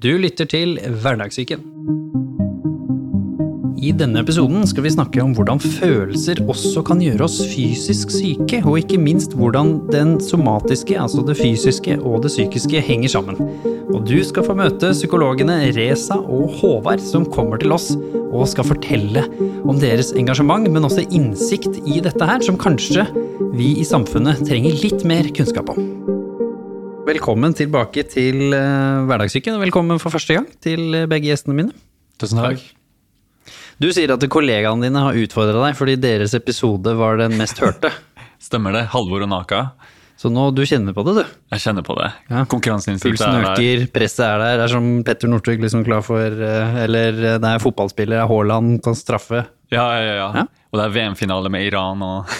Du lytter til Hverdagssyken. I denne episoden skal vi snakke om hvordan følelser også kan gjøre oss fysisk syke, og ikke minst hvordan den somatiske, altså det fysiske og det psykiske henger sammen. Og du skal få møte psykologene Reza og Håvard som kommer til oss og skal fortelle om deres engasjement, men også innsikt i dette her, som kanskje vi i samfunnet trenger litt mer kunnskap om. Velkommen tilbake til uh, Hverdagssyken, og velkommen for første gang til eh, begge gjestene mine. Tusen takk. Du sier at kollegaene dine har utfordra deg fordi deres episode var den mest hørte. Stemmer det. Halvor og Naka. Så nå, du kjenner på det, du. Jeg kjenner på det. Ja. Konkurranseinstinktet er der. øker, presset er der. Det er som Petter Northug liksom klar for eh, Eller eh, det er fotballspiller, Haaland kan straffe. Ja, ja, ja. Ja. Og det er VM-finale med Iran og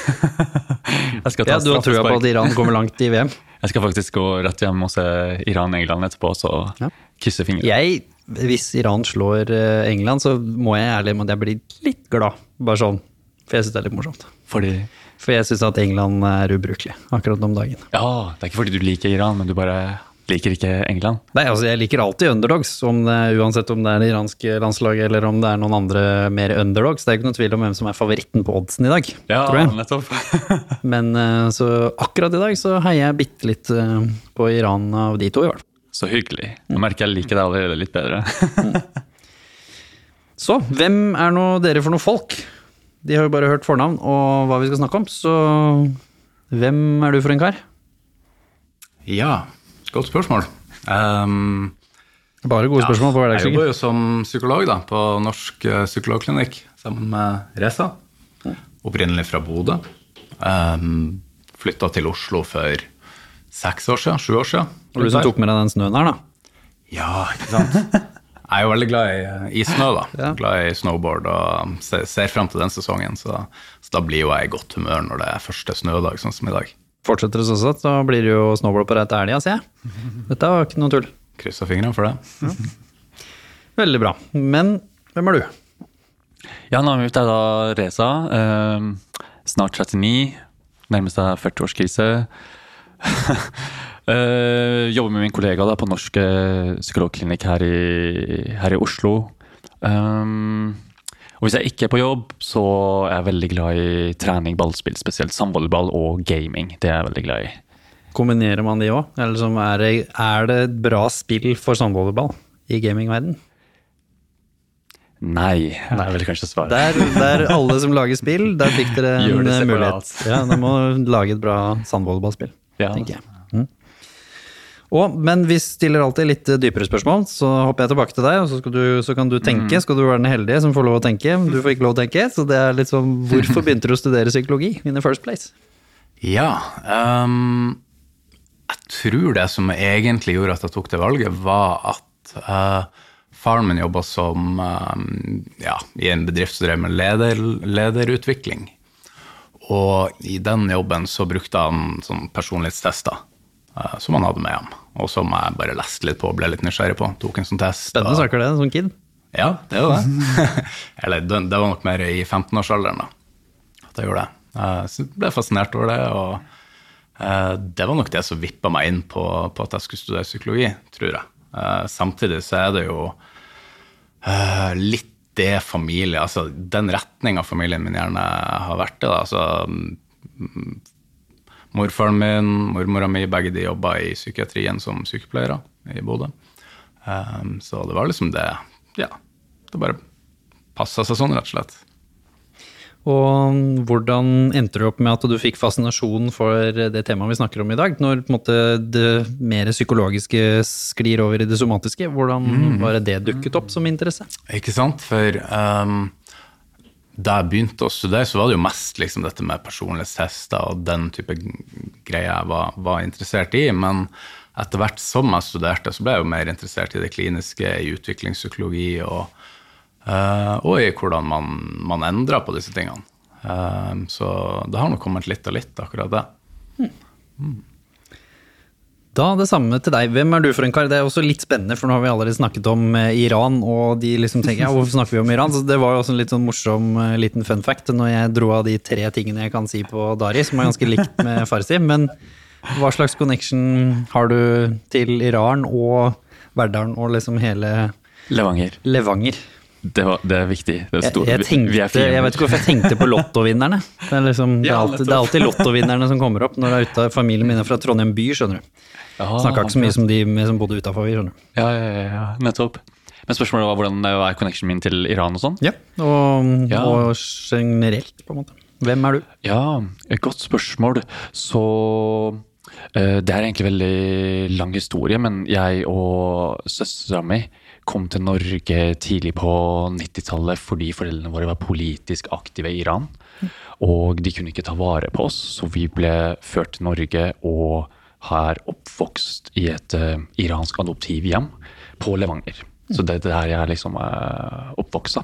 Jeg skal ta Ja, du har trua på at Iran kommer langt i VM. Jeg skal faktisk gå rett hjem og se Iran-England etterpå, så Ja. kysse fingrene. Jeg, hvis Iran slår eh, England, så må jeg ærlig med at jeg blir litt glad. Bare sånn. For jeg syns det er litt morsomt. Fordi For jeg syns at England er ubrukelig akkurat om dagen. Ja, det er ikke fordi du liker Iran, men du bare liker ikke England. Nei, altså Jeg liker alltid underdogs, om det, uansett om det er det iranske landslaget eller om det er noen andre mer underdogs. Det er ikke noen tvil om hvem som er favoritten på oddsen i dag, Ja, tror jeg. nettopp. Men eh, så akkurat i dag så heier jeg bitte litt eh, på Iran av de to, i hvert fall. Så hyggelig. Nå merker jeg liker deg allerede litt bedre. Så hvem er nå dere for noe folk? De har jo bare hørt fornavn og hva vi skal snakke om, så hvem er du for en kar? Ja, godt spørsmål. Um, Bare gode spørsmål på jeg jobber jo som psykolog da, på Norsk eh, psykologklinikk sammen med Reza. Opprinnelig fra Bodø. Um, Flytta til Oslo for seks år siden, sju år siden. Og du som tok med deg den snøen her, da. Ja, ikke sant? Jeg er jo veldig glad i, i snø, da. Ja. Glad i snowboard og ser, ser frem til den sesongen. Så, så da blir jo jeg i godt humør når det er første snødag, sånn som i dag. Fortsetter det sånn, sett, så blir det jo snowboard på rett elg, sier jeg. Dette var ikke noe tull. Kryssa fingrene for det. Veldig bra. Men hvem er du? Ja, navnet er da Reza. eh, snart 39. Nærmer seg 40-årskrise. Eh, jobber med min kollega da, på Norsk eh, psykologklinikk her i, her i Oslo. Um, og hvis jeg ikke er på jobb, så er jeg veldig glad i trening, ballspill, spesielt samvolleyball og gaming. Det er jeg veldig glad i. Kombinerer man de òg? Er, det, er det et bra spill for sandvolleyball i gamingverden? Nei, det er vel kanskje svaret. Der, der alle som lager spill, der fikk dere en mulighet. Ja, Dere må lage et bra sandvolleyballspill, Ja. tenker jeg. Mm. Og, men vi stiller alltid litt dypere spørsmål, så hopper jeg tilbake til deg. og Så, du, så kan du tenke, skal du være den heldige som får lov å tenke. Du får ikke lov å tenke, så det er litt sånn Hvorfor begynte du å studere psykologi in the first place? Ja. um, jeg tror det som egentlig gjorde at jeg tok det valget, var at uh, faren min jobba som um, ja, i en bedrift som drev med leder, lederutvikling. Og i den jobben så brukte han sånn personlighetstester som han hadde med hjem. Og som jeg bare leste litt på og ble litt nysgjerrig på. Tok en sånn test. Spennende saker, det, som kid. ja, det var det. Eller det, det var nok mer i 15-årsalderen da, at jeg gjorde det. Eh, Så jeg ble fascinert over det, og eh, det var nok det som vippa meg inn på, på at jeg skulle studere psykologi, tror jeg. Eh, Samtidig så er det jo eh, litt det familie, altså den retninga familien min gjerne har vært i. da, altså mm, Morfaren min, mormora mi, begge de jobba i psykiatrien som sykepleiere i Bodø. Um, så det var liksom det Ja, det bare passa seg sånn, rett og slett. Og hvordan endte du opp med at du fikk fascinasjon for det temaet vi snakker om i dag? Når måte, det mer psykologiske sklir over i det somatiske, hvordan var det det dukket opp som interesse? Ikke sant? For um, da jeg begynte å studere, så var det jo mest liksom dette med personlighetstester og den type greier jeg var, var interessert i. Men etter hvert som jeg studerte, så ble jeg jo mer interessert i det kliniske, i utviklingspsykologi og, eh, og i hvordan man, man endrer på disse tingene. Um, så det har nok kommet litt og litt, akkurat det. Da det samme til deg. Hvem er du for en kar? Det er også litt spennende, for nå har vi allerede snakket om eh, Iran, og de liksom tenker ja, hvorfor snakker vi om Iran? Så det var jo også en litt sånn morsom eh, liten fun fact når jeg dro av de tre tingene jeg kan si på Dari, som er ganske likt med Farsi. Men hva slags connection har du til Iran og Verdalen og liksom hele Levanger. Levanger. Det, var, det er viktig. Det er Jeg, stor, jeg, vi- tenkte, jeg vet ikke hvorfor jeg tenkte på lottovinnerne. Det er, liksom, det er, alltid, det er alltid lottovinnerne som kommer opp når det er ute av familien min er fra Trondheim by, skjønner du. Ja, Snakka ikke så mye som de som bodde utafor, skjønner du. Ja, ja, ja, ja, nettopp. Men spørsmålet var hvordan er connectionen min til Iran og sånn? Ja, og, Ja. og generelt, på en måte. Hvem er du? Ja, et godt spørsmål. Så eh, det er egentlig veldig lang historie, men jeg og søstera mi kom til Norge tidlig på 90-tallet fordi foreldrene våre var politisk aktive i Iran. Og de kunne ikke ta vare på oss, så vi ble ført til Norge og har oppvokst i et uh, iransk adoptivhjem på Levanger. Så det er der jeg liksom er oppvokst.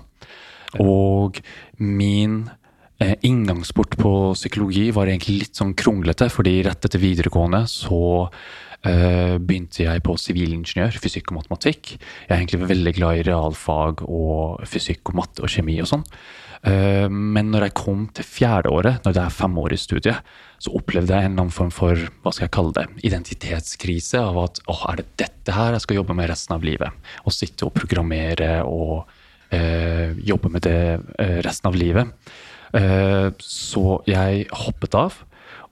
Og min uh, inngangsport på psykologi var egentlig litt sånn kronglete, fordi rett etter videregående så begynte jeg på sivilingeniør, fysikk og matematikk. Jeg er egentlig veldig glad i realfag og fysikk og matte og kjemi og sånn. Eh, men når jeg kom til fjerde året, når det er femårig studie, så opplevde jeg en eller annen form for hva skal jeg kalle det, identitetskrise av at åh, er det dette her jeg skal jobbe med resten av livet? Å sitte og programmere og eh, jobbe med det eh, resten av livet. Eh, så jeg hoppet av.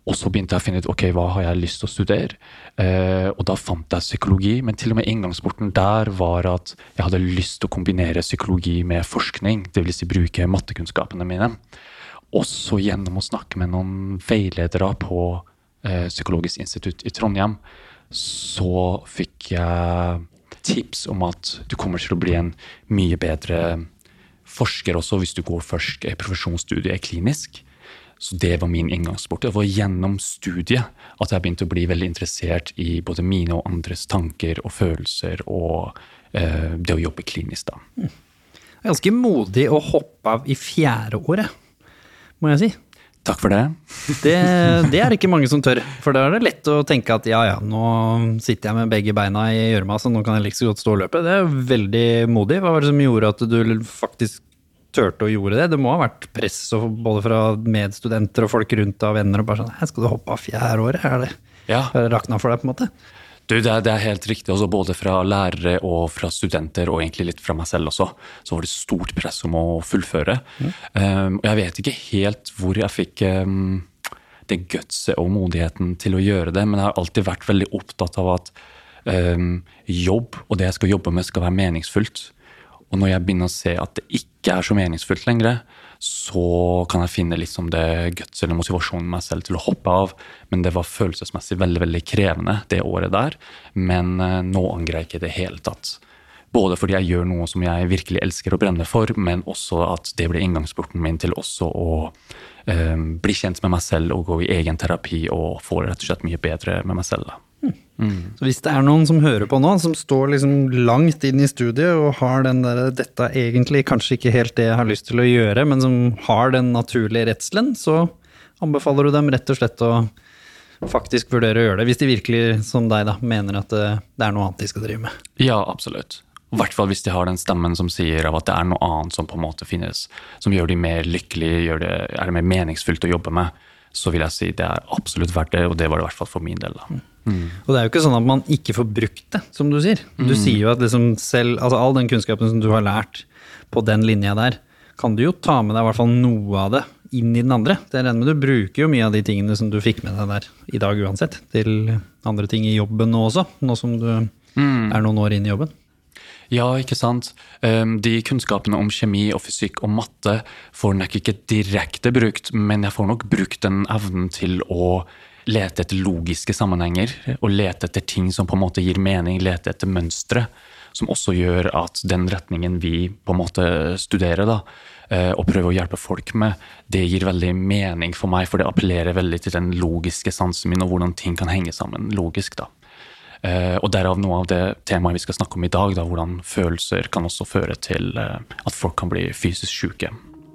Og så begynte jeg å finne ut ok, hva har jeg lyst til å studere. Eh, og da fant jeg psykologi, men til og med inngangsporten der var at jeg hadde lyst til å kombinere psykologi med forskning. Dvs. Si bruke mattekunnskapene mine. Også gjennom å snakke med noen veiledere på eh, Psykologisk institutt i Trondheim, så fikk jeg tips om at du kommer til å bli en mye bedre forsker også hvis du går først i profesjonsstudiet klinisk. Så det var min inngangsport. Det var gjennom studiet at jeg begynte å bli veldig interessert i både mine og andres tanker og følelser og eh, det å jobbe klinisk. da. Er Ganske modig å hoppe av i fjerde året, må jeg si. Takk for det. Det, det er ikke mange som tør. For da er det lett å tenke at ja ja, nå sitter jeg med begge beina i gjørma, så nå kan jeg like så godt stå og løpe. Det er veldig modig. Hva var det som gjorde at du faktisk turte å gjøre det? Det må ha vært press både fra medstudenter og folk rundt deg og venner og bare sånn Her skal du hoppe av fjerde året? Er det Ja. rakna for deg, på en måte? Du, det, er, det er helt riktig. Også både fra lærere og fra studenter, og egentlig litt fra meg selv også, så var det stort press om å fullføre. Um, og jeg vet ikke helt hvor jeg fikk um, det gutset og modigheten til å gjøre det, men jeg har alltid vært veldig opptatt av at um, jobb og det jeg skal jobbe med, skal være meningsfullt. Og når jeg begynner å se at det ikke er så meningsfullt lenger, så kan jeg finne liksom det guts eller motivasjonen meg selv til å hoppe av. Men det var følelsesmessig veldig veldig krevende det året der. Men eh, nå angrer jeg ikke i det hele tatt. Både fordi jeg gjør noe som jeg virkelig elsker å brenne for, men også at det ble inngangsporten min til også å eh, bli kjent med meg selv og gå i egen terapi og få det rett og slett mye bedre med meg selv. da. Så hvis det er noen som hører på nå, som står liksom langt inn i studiet og har den der 'dette er egentlig kanskje ikke helt det jeg har lyst til å gjøre', men som har den naturlige redselen, så anbefaler du dem rett og slett å faktisk vurdere å gjøre det. Hvis de virkelig, som deg, da, mener at det, det er noe annet de skal drive med. Ja, absolutt. I hvert fall hvis de har den stemmen som sier av at det er noe annet som på en måte finnes, som gjør de mer lykkelige, det, er det mer meningsfullt å jobbe med, så vil jeg si det er absolutt verdt det, og det var det i hvert fall for min del. da. Og det er jo ikke sånn at man ikke får brukt det, som du sier. Du sier jo at liksom selv, altså all den kunnskapen som du har lært på den linja der, kan du jo ta med deg i hvert fall noe av det inn i den andre. Det regner med du bruker jo mye av de tingene som du fikk med deg der i dag uansett, til andre ting i jobben nå også, nå som du er noen år inn i jobben. Ja, ikke sant. Um, De kunnskapene om kjemi og fysikk og matte får nok ikke direkte brukt, men jeg får nok brukt den evnen til å lete etter logiske sammenhenger, og lete etter ting som på en måte gir mening, lete etter mønstre, som også gjør at den retningen vi på en måte studerer, da, eh, og prøver å hjelpe folk med, det gir veldig mening for meg, for det appellerer veldig til den logiske sansen min, og hvordan ting kan henge sammen logisk. da. Eh, Og derav noe av det temaet vi skal snakke om i dag, da, hvordan følelser kan også føre til eh, at folk kan bli fysisk syke.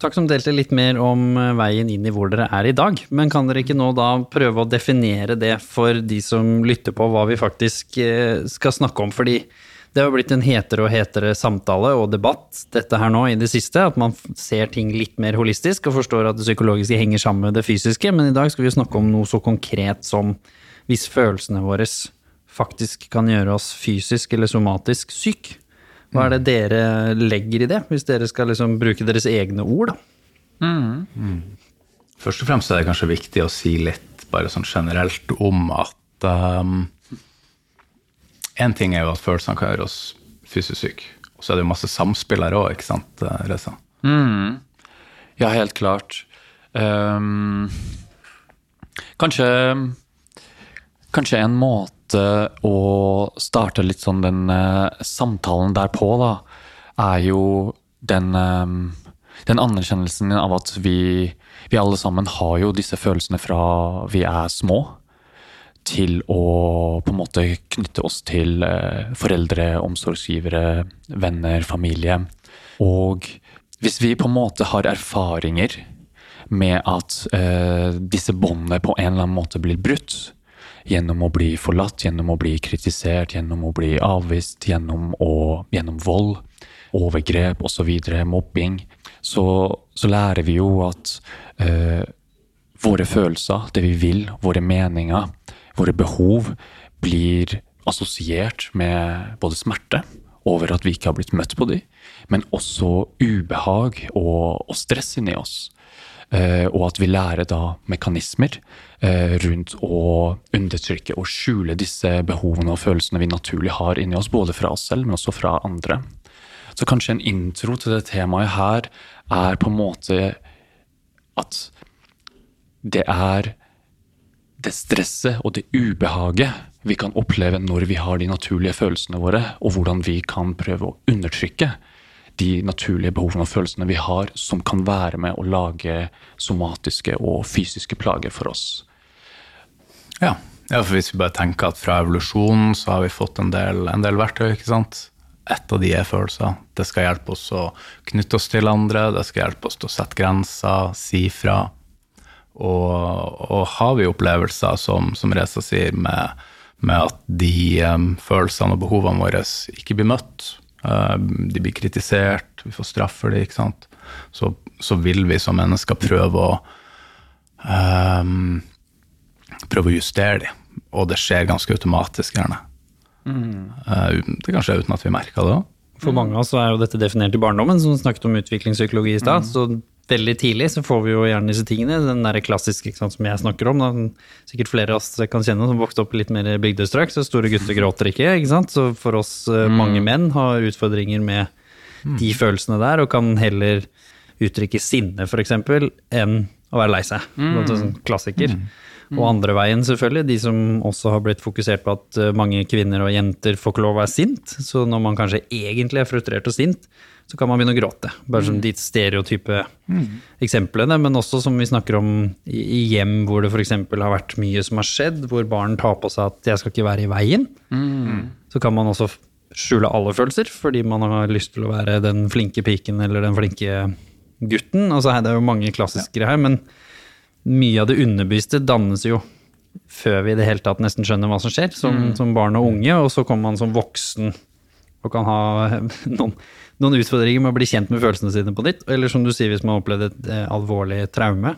Takk som delte litt mer om eh, veien inn i hvor dere er i dag. Men kan dere ikke nå da prøve å definere det for de som lytter på, hva vi faktisk eh, skal snakke om? Fordi det har blitt en hetere og hetere samtale og debatt dette her nå i det siste. At man ser ting litt mer holistisk og forstår at det psykologiske henger sammen med det fysiske. Men i dag skal vi snakke om noe så konkret som hvis følelsene våre faktisk kan gjøre oss fysisk eller somatisk syk. Hva er det dere legger i det, hvis dere skal liksom bruke deres egne ord? da? Først og fremst er det kanskje viktig å si litt bare sånn generelt om at um, En ting er jo at følelsene kan gjøre oss fysisk syke. Og så er det jo masse samspill her òg, ikke sant, Reza? Mm. Ja, helt klart. Um, kanskje Kanskje en måte å starte litt sånn den uh, samtalen derpå, da, er jo den, um, den anerkjennelsen av at vi, vi alle sammen har jo disse følelsene fra vi er små, til å på en måte knytte oss til eh, foreldre, omsorgsgivere, venner, familie. Og hvis vi på en måte har erfaringer med at uh, disse båndene på en eller annen måte blir brutt, gjennom å bli forlatt, gjennom å bli kritisert, gjennom å bli avvist, gjennom, å, gjennom vold, overgrep osv., mobbing, så, så lærer vi jo at eh, våre følelser, det vi vil, våre meninger, våre behov, blir assosiert med både smerte over at vi ikke har blitt møtt på dem, men også ubehag og, og stress inni oss. Eh, og at vi lærer da mekanismer eh, rundt å undertrykke og skjule disse behovene og følelsene vi naturlig har inni oss, både fra oss selv, men også fra andre. Så kanskje en intro til det temaet her er på en måte at det er det stresset og det ubehaget vi kan oppleve når vi har de naturlige følelsene våre, og hvordan vi kan prøve å undertrykke de naturlige behovene og følelsene vi har, som kan være med å lage somatiske og fysiske plager for oss. Ja. ja, for hvis vi bare tenker at fra evolusjonen så har vi fått en del, en del verktøy, ikke sant? Et av de er følelser. Det skal hjelpe oss å knytte oss til andre, det skal hjelpe oss til å sette grenser, si fra. Og, og har vi opplevelser, som, som Reza sier, med, med at de um, følelsene og behovene våre ikke blir møtt, de blir kritisert, vi får straff for det, ikke sant, så, så vil vi som mennesker prøve å um, prøve å justere dem. og det skjer ganske automatisk, gjerne. Mm. uten- det kan skje uten at vi merker det òg. For mange av oss er jo dette definert i barndommen, som snakket om utviklingspsykologi i stad. Så veldig tidlig så får vi jo gjerne disse tingene. Den der klassiske sant, som jeg snakker om. Da. Sikkert flere av oss kan kjenne som vokste opp i litt mer bygdestrøk, så store gutter gråter ikke. ikke sant? Så for oss mm. mange menn har utfordringer med de følelsene der, og kan heller uttrykke sinne, f.eks., enn å være lei seg. Mm. sånn klassiker. Og andre veien, selvfølgelig. De som også har blitt fokusert på at eh, mange kvinner og jenter får ikke lov å være sint. Så når man kanskje egentlig er frustrert og sint, så kan man begynne å gråte. Bare som de stereotype eksemplene, men også som vi snakker om i, hjem hvor det f.eks. har vært mye som har skjedd, hvor barn tar på seg at 'jeg skal ikke være i veien'. Så kan man også skjule alle følelser, fordi man har lyst til å være den flinke piken eller den flinke gutten. Altså, det er jo mange klassikere her, men mye av det underbevisste dannes jo før vi i det hele tatt nesten skjønner hva som skjer, som, som barn og unge, og så kommer man som voksen og kan ha noen, noen utfordringer med å bli kjent med følelsene sine på nytt. Eller som du sier, hvis man har opplevd et eh, alvorlig traume,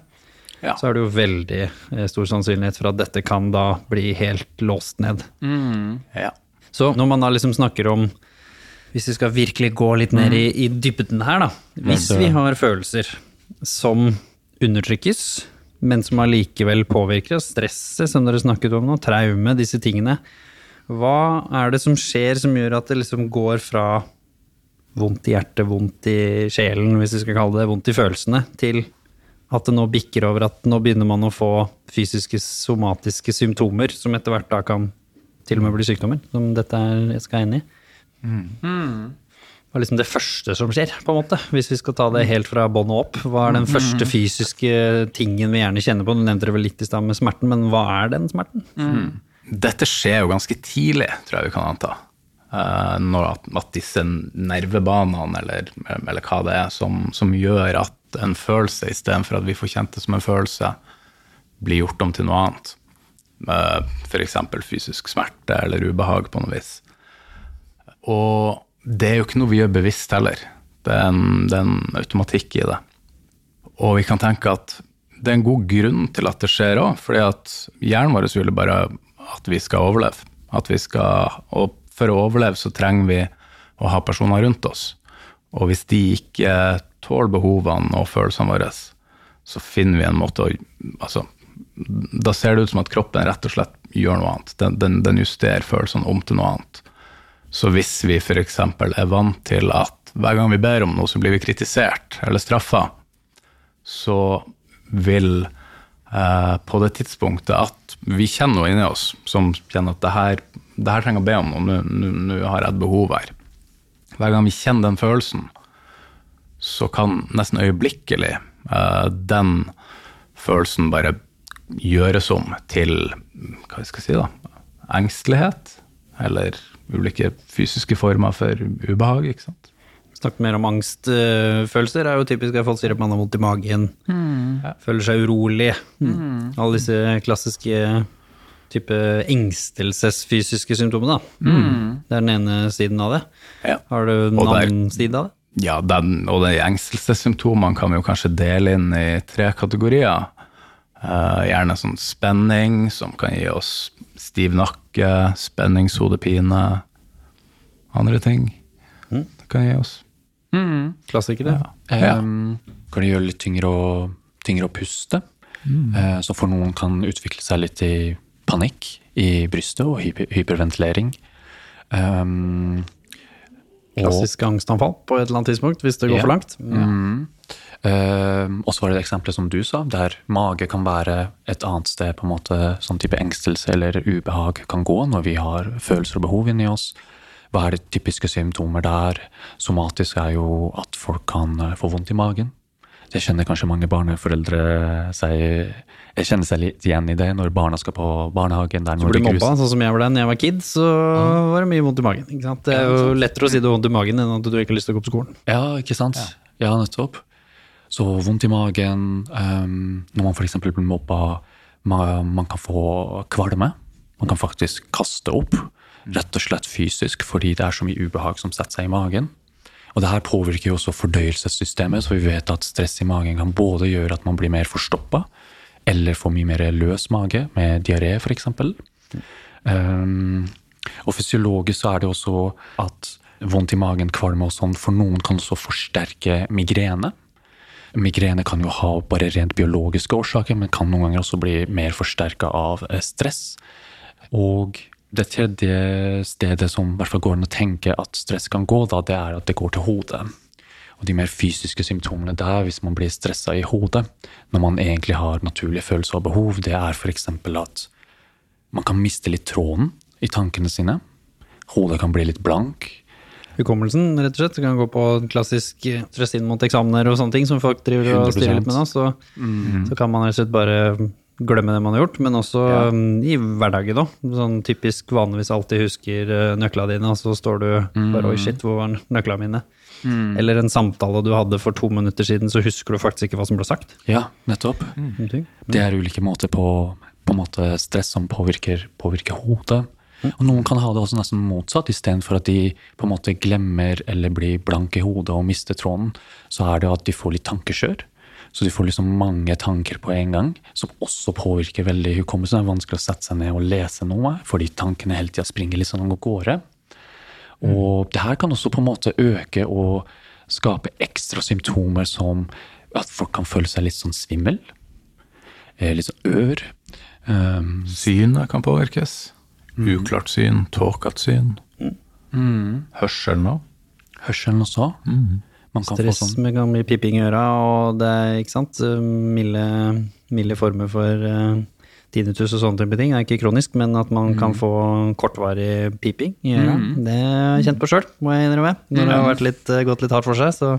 Ja. så er det jo veldig eh, stor sannsynlighet for at dette kan da bli helt låst ned. Ja. Så når man da liksom snakker om Hvis vi skal virkelig gå litt ned i, i dybden her, da. Hvis vi har følelser som undertrykkes, men som allikevel påvirker oss, stresset som dere snakket om nå, traume, disse tingene. Hva er det som skjer som gjør at det liksom går fra vondt i hjertet, vondt i sjelen, hvis vi skal kalle det, vondt i følelsene, til at det nå bikker over at nå begynner man å få fysiske, somatiske symptomer som etter hvert da kan til og med bli sykdommer, som dette er, jeg skal inn i. Hva er liksom det første som skjer, på en måte? Hvis vi skal ta det helt fra bånn og opp. Hva er den første fysiske tingen vi gjerne kjenner på? Du nevnte det vel litt i stad med smerten, men hva er den smerten? Dette skjer jo ganske tidlig, tror jeg vi kan anta. Eh, at, at disse nervebanene, eller, eller hva det er, som, som gjør at en følelse istedenfor at vi får kjent det som en følelse, blir gjort om til noe annet. F.eks. fysisk smerte eller ubehag på noe vis. Og det er jo ikke noe vi gjør bevisst heller. Det er en, det er en automatikk i det. Og vi kan tenke at det er en god grunn til at det skjer òg, fordi at hjernen vår ville bare at vi skal overleve. At vi skal, og for å overleve så trenger vi å ha personer rundt oss. Og hvis de ikke tåler behovene og følelsene våre, så finner vi en måte å altså, Da ser det ut som at kroppen rett og slett gjør noe annet. Den, den, den justerer følelsene om til noe annet. Så hvis vi f.eks. er vant til at hver gang vi ber om noe, så blir vi kritisert eller straffa, så vil på det tidspunktet at vi kjenner noe inni oss som kjenner at det her, det her trenger å be om noe, nå har jeg et behov her. Hver gang vi kjenner den følelsen, så kan nesten øyeblikkelig eh, den følelsen bare gjøres om til hva skal jeg si da, engstelighet, eller ulike fysiske former for ubehag. ikke sant? Snakket mer om angstfølelser. Er jo typisk at folk sier at man har vondt i magen, føler seg urolig. Alle disse klassiske type engstelsesfysiske symptomer, da. Det er den ene siden av det. Ja. Har du en annen side av det? Ja, den, og de engstelsessymptomene kan vi jo kanskje dele inn i tre kategorier. Uh, gjerne sånn spenning, som kan gi oss stiv nakke, spenningshodepine, andre ting. Det kan gi oss. Klassikere. Ja. Um, kan det gjøre litt tyngre å, tyngre å puste. Eh, så for noen kan utvikle seg litt i panikk i brystet og hyper, hyperventilering. Um, og, Klassiske angstanfall på et eller annet tidspunkt, hvis det går yeah, for langt. um, og så var det det eksempelet som du sa, der mage kan være et annet sted på en måte sånn type engstelse eller ubehag kan gå når vi har følelser og behov inni oss. Hva er det typiske symptomer der? Somatisk er jo at folk kan eh, få vondt i magen. Det kjenner kanskje mange barneforeldre seg Jeg kjenner seg litt igjen i det når barna skal på barnehagen. Der Du når blir mobba, sånn som jeg ble da jeg var kid, så var det mye vondt i magen. Det er jo lettere å si du har vondt i magen enn at du ikke har lyst til å gå på skolen. Ja, ikke sant? Ja, nettopp. Så vondt i magen, um, når man f.eks. blir mobba, man, man kan få kvalme. Man kan faktisk kaste opp, rett og slett fysisk, fordi det er så mye ubehag som setter seg i magen. Og det her påvirker jo også fordøyelsessystemet, så vi vet at stress i magen kan både gjøre at man blir mer forstoppa, eller får mye mer løs mage, med diaré f.eks. Um, og fysiologisk så er det også at vondt i magen, kvalme og sånn, for noen kan også forsterke migrene. Migrene kan jo ha bare rent biologiske årsaker, men kan noen ganger også bli mer forsterka av eh, stress. Og det tredje stedet som i hvert fall går an å tenke at stress kan gå, da, det er at det går til hodet. Og de mer fysiske symptomene der, hvis man blir stressa i hodet, når man egentlig har naturlige følelser og behov, det er f.eks. at man kan miste litt tråden i tankene sine. Hodet kan bli litt blank. Hukommelsen, rett og slett. Du kan gå på en klassisk eh, stress inn mot eksamener og sånne ting som folk driver og 100%. styrer litt med nå. Så, så kan man rett og slett bare glemme det man har gjort, men også um, i hverdagen òg. Sånn typisk vanligvis alltid husker uh, nøkla dine, og så står du bare oi shit, hvor var nøkla mine? Eller en samtale du hadde for to minutter siden, så husker du faktisk ikke hva som ble sagt. Ja, nettopp. Mm. Det er ulike måter på, på en måte stress som påvirker, påvirker hodet. Og noen kan ha det også nesten motsatt. Istedenfor at de på en måte glemmer eller blir blanke i hodet og mister tråden, så er det at de får litt tankekjør. Så du får liksom mange tanker på en gang, som også påvirker veldig hukommelsen. Det er vanskelig å sette seg ned og lese noe, fordi tankene hele tida springer litt sånn av gårde. Og det her kan også på en måte øke og skape ekstra symptomer som at folk kan føle seg litt sånn svimmel. eh, Litt sånn ør. Um, Synet kan påvirkes. Uklart syn, tåkete syn. Hørselen òg. hørselen også. Mm. Stress sånn med gammel piping i øra, og det er ikke sant, milde, milde former for uh, tinnitus og sånne type ting. Det er ikke kronisk, men at man kan få kortvarig piping i øra, det har jeg kjent på sjøl, må jeg innrømme. Når det har vært litt, eh, gått litt hardt for seg, så,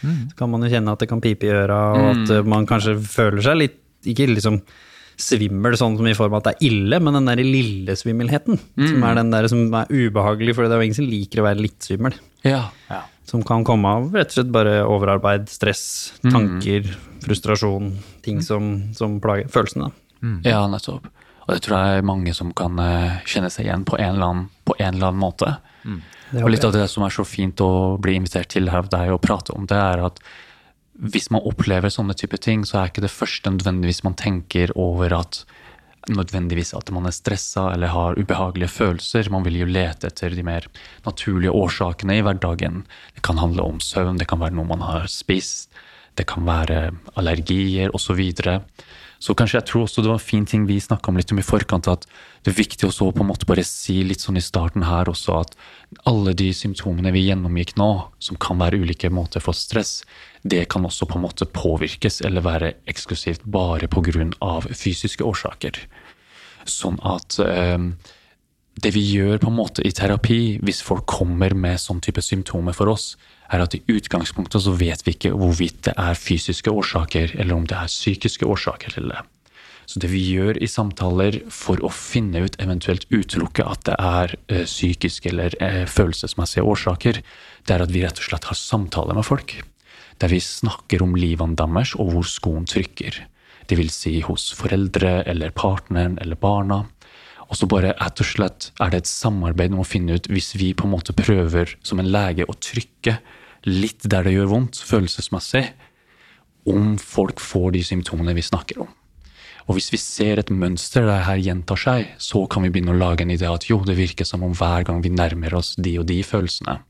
så kan man jo kjenne at det kan pipe i øra, og at eh, man kanskje føler seg litt, ikke liksom svimmel sånn som i form av at det er ille, men den der lille svimmelheten, som er den der som er ubehagelig, for det er jo ingen som liker å være litt svimmel. Ja, Ja. Som kan komme av rett og slett bare overarbeid, stress, tanker, frustrasjon. Ting som, som plager følelsene. Mm. Ja, nettopp. Og det tror jeg er mange som kan eh, kjenne seg igjen på en eller annen, på en eller annen måte. Mm. Og litt av det som er så fint å bli invitert til her av deg og prate om, det er at hvis man opplever sånne type ting, så er ikke det første nødvendigvis man tenker over at nødvendigvis at man er stressa eller har ubehagelige følelser. Man vil jo lete etter de mer naturlige årsakene i hverdagen. Det kan handle om søvn, det kan være noe man har spist, det kan være allergier osv. Så, kanskje jeg tror også det var en fin ting vi snakka om litt om i forkant, at det er viktig også på en måte bare si litt sånn i starten her også at alle de symptomene vi gjennomgikk nå, som kan være ulike måter for stress, det kan også på en måte påvirkes eller være eksklusivt bare pga. fysiske årsaker. Sånn at eh, det vi gjør på en måte i terapi, hvis folk kommer med sånn type symptomer for oss, er at i utgangspunktet så vet vi ikke hvorvidt det er fysiske årsaker, eller om det er psykiske årsaker til det. Så det vi gjør i samtaler for å finne ut, eventuelt utelukke at det er eh, psykiske eller eh, følelsesmessige årsaker, det er at vi rett og slett har samtaler med folk. Der vi snakker om livene deres og hvor skoen trykker. Det vil si hos foreldre eller partneren eller barna. Og så bare rett og slett er det et samarbeid om å finne ut hvis vi på en måte prøver som en lege å trykke litt der det gjør vondt, følelsesmessig, om folk får de symptomene vi snakker om. Og hvis vi ser et mønster der her gjentar seg, så kan vi begynne å lage en idé at jo, det virker som om hver gang vi nærmer oss de og de følelsene,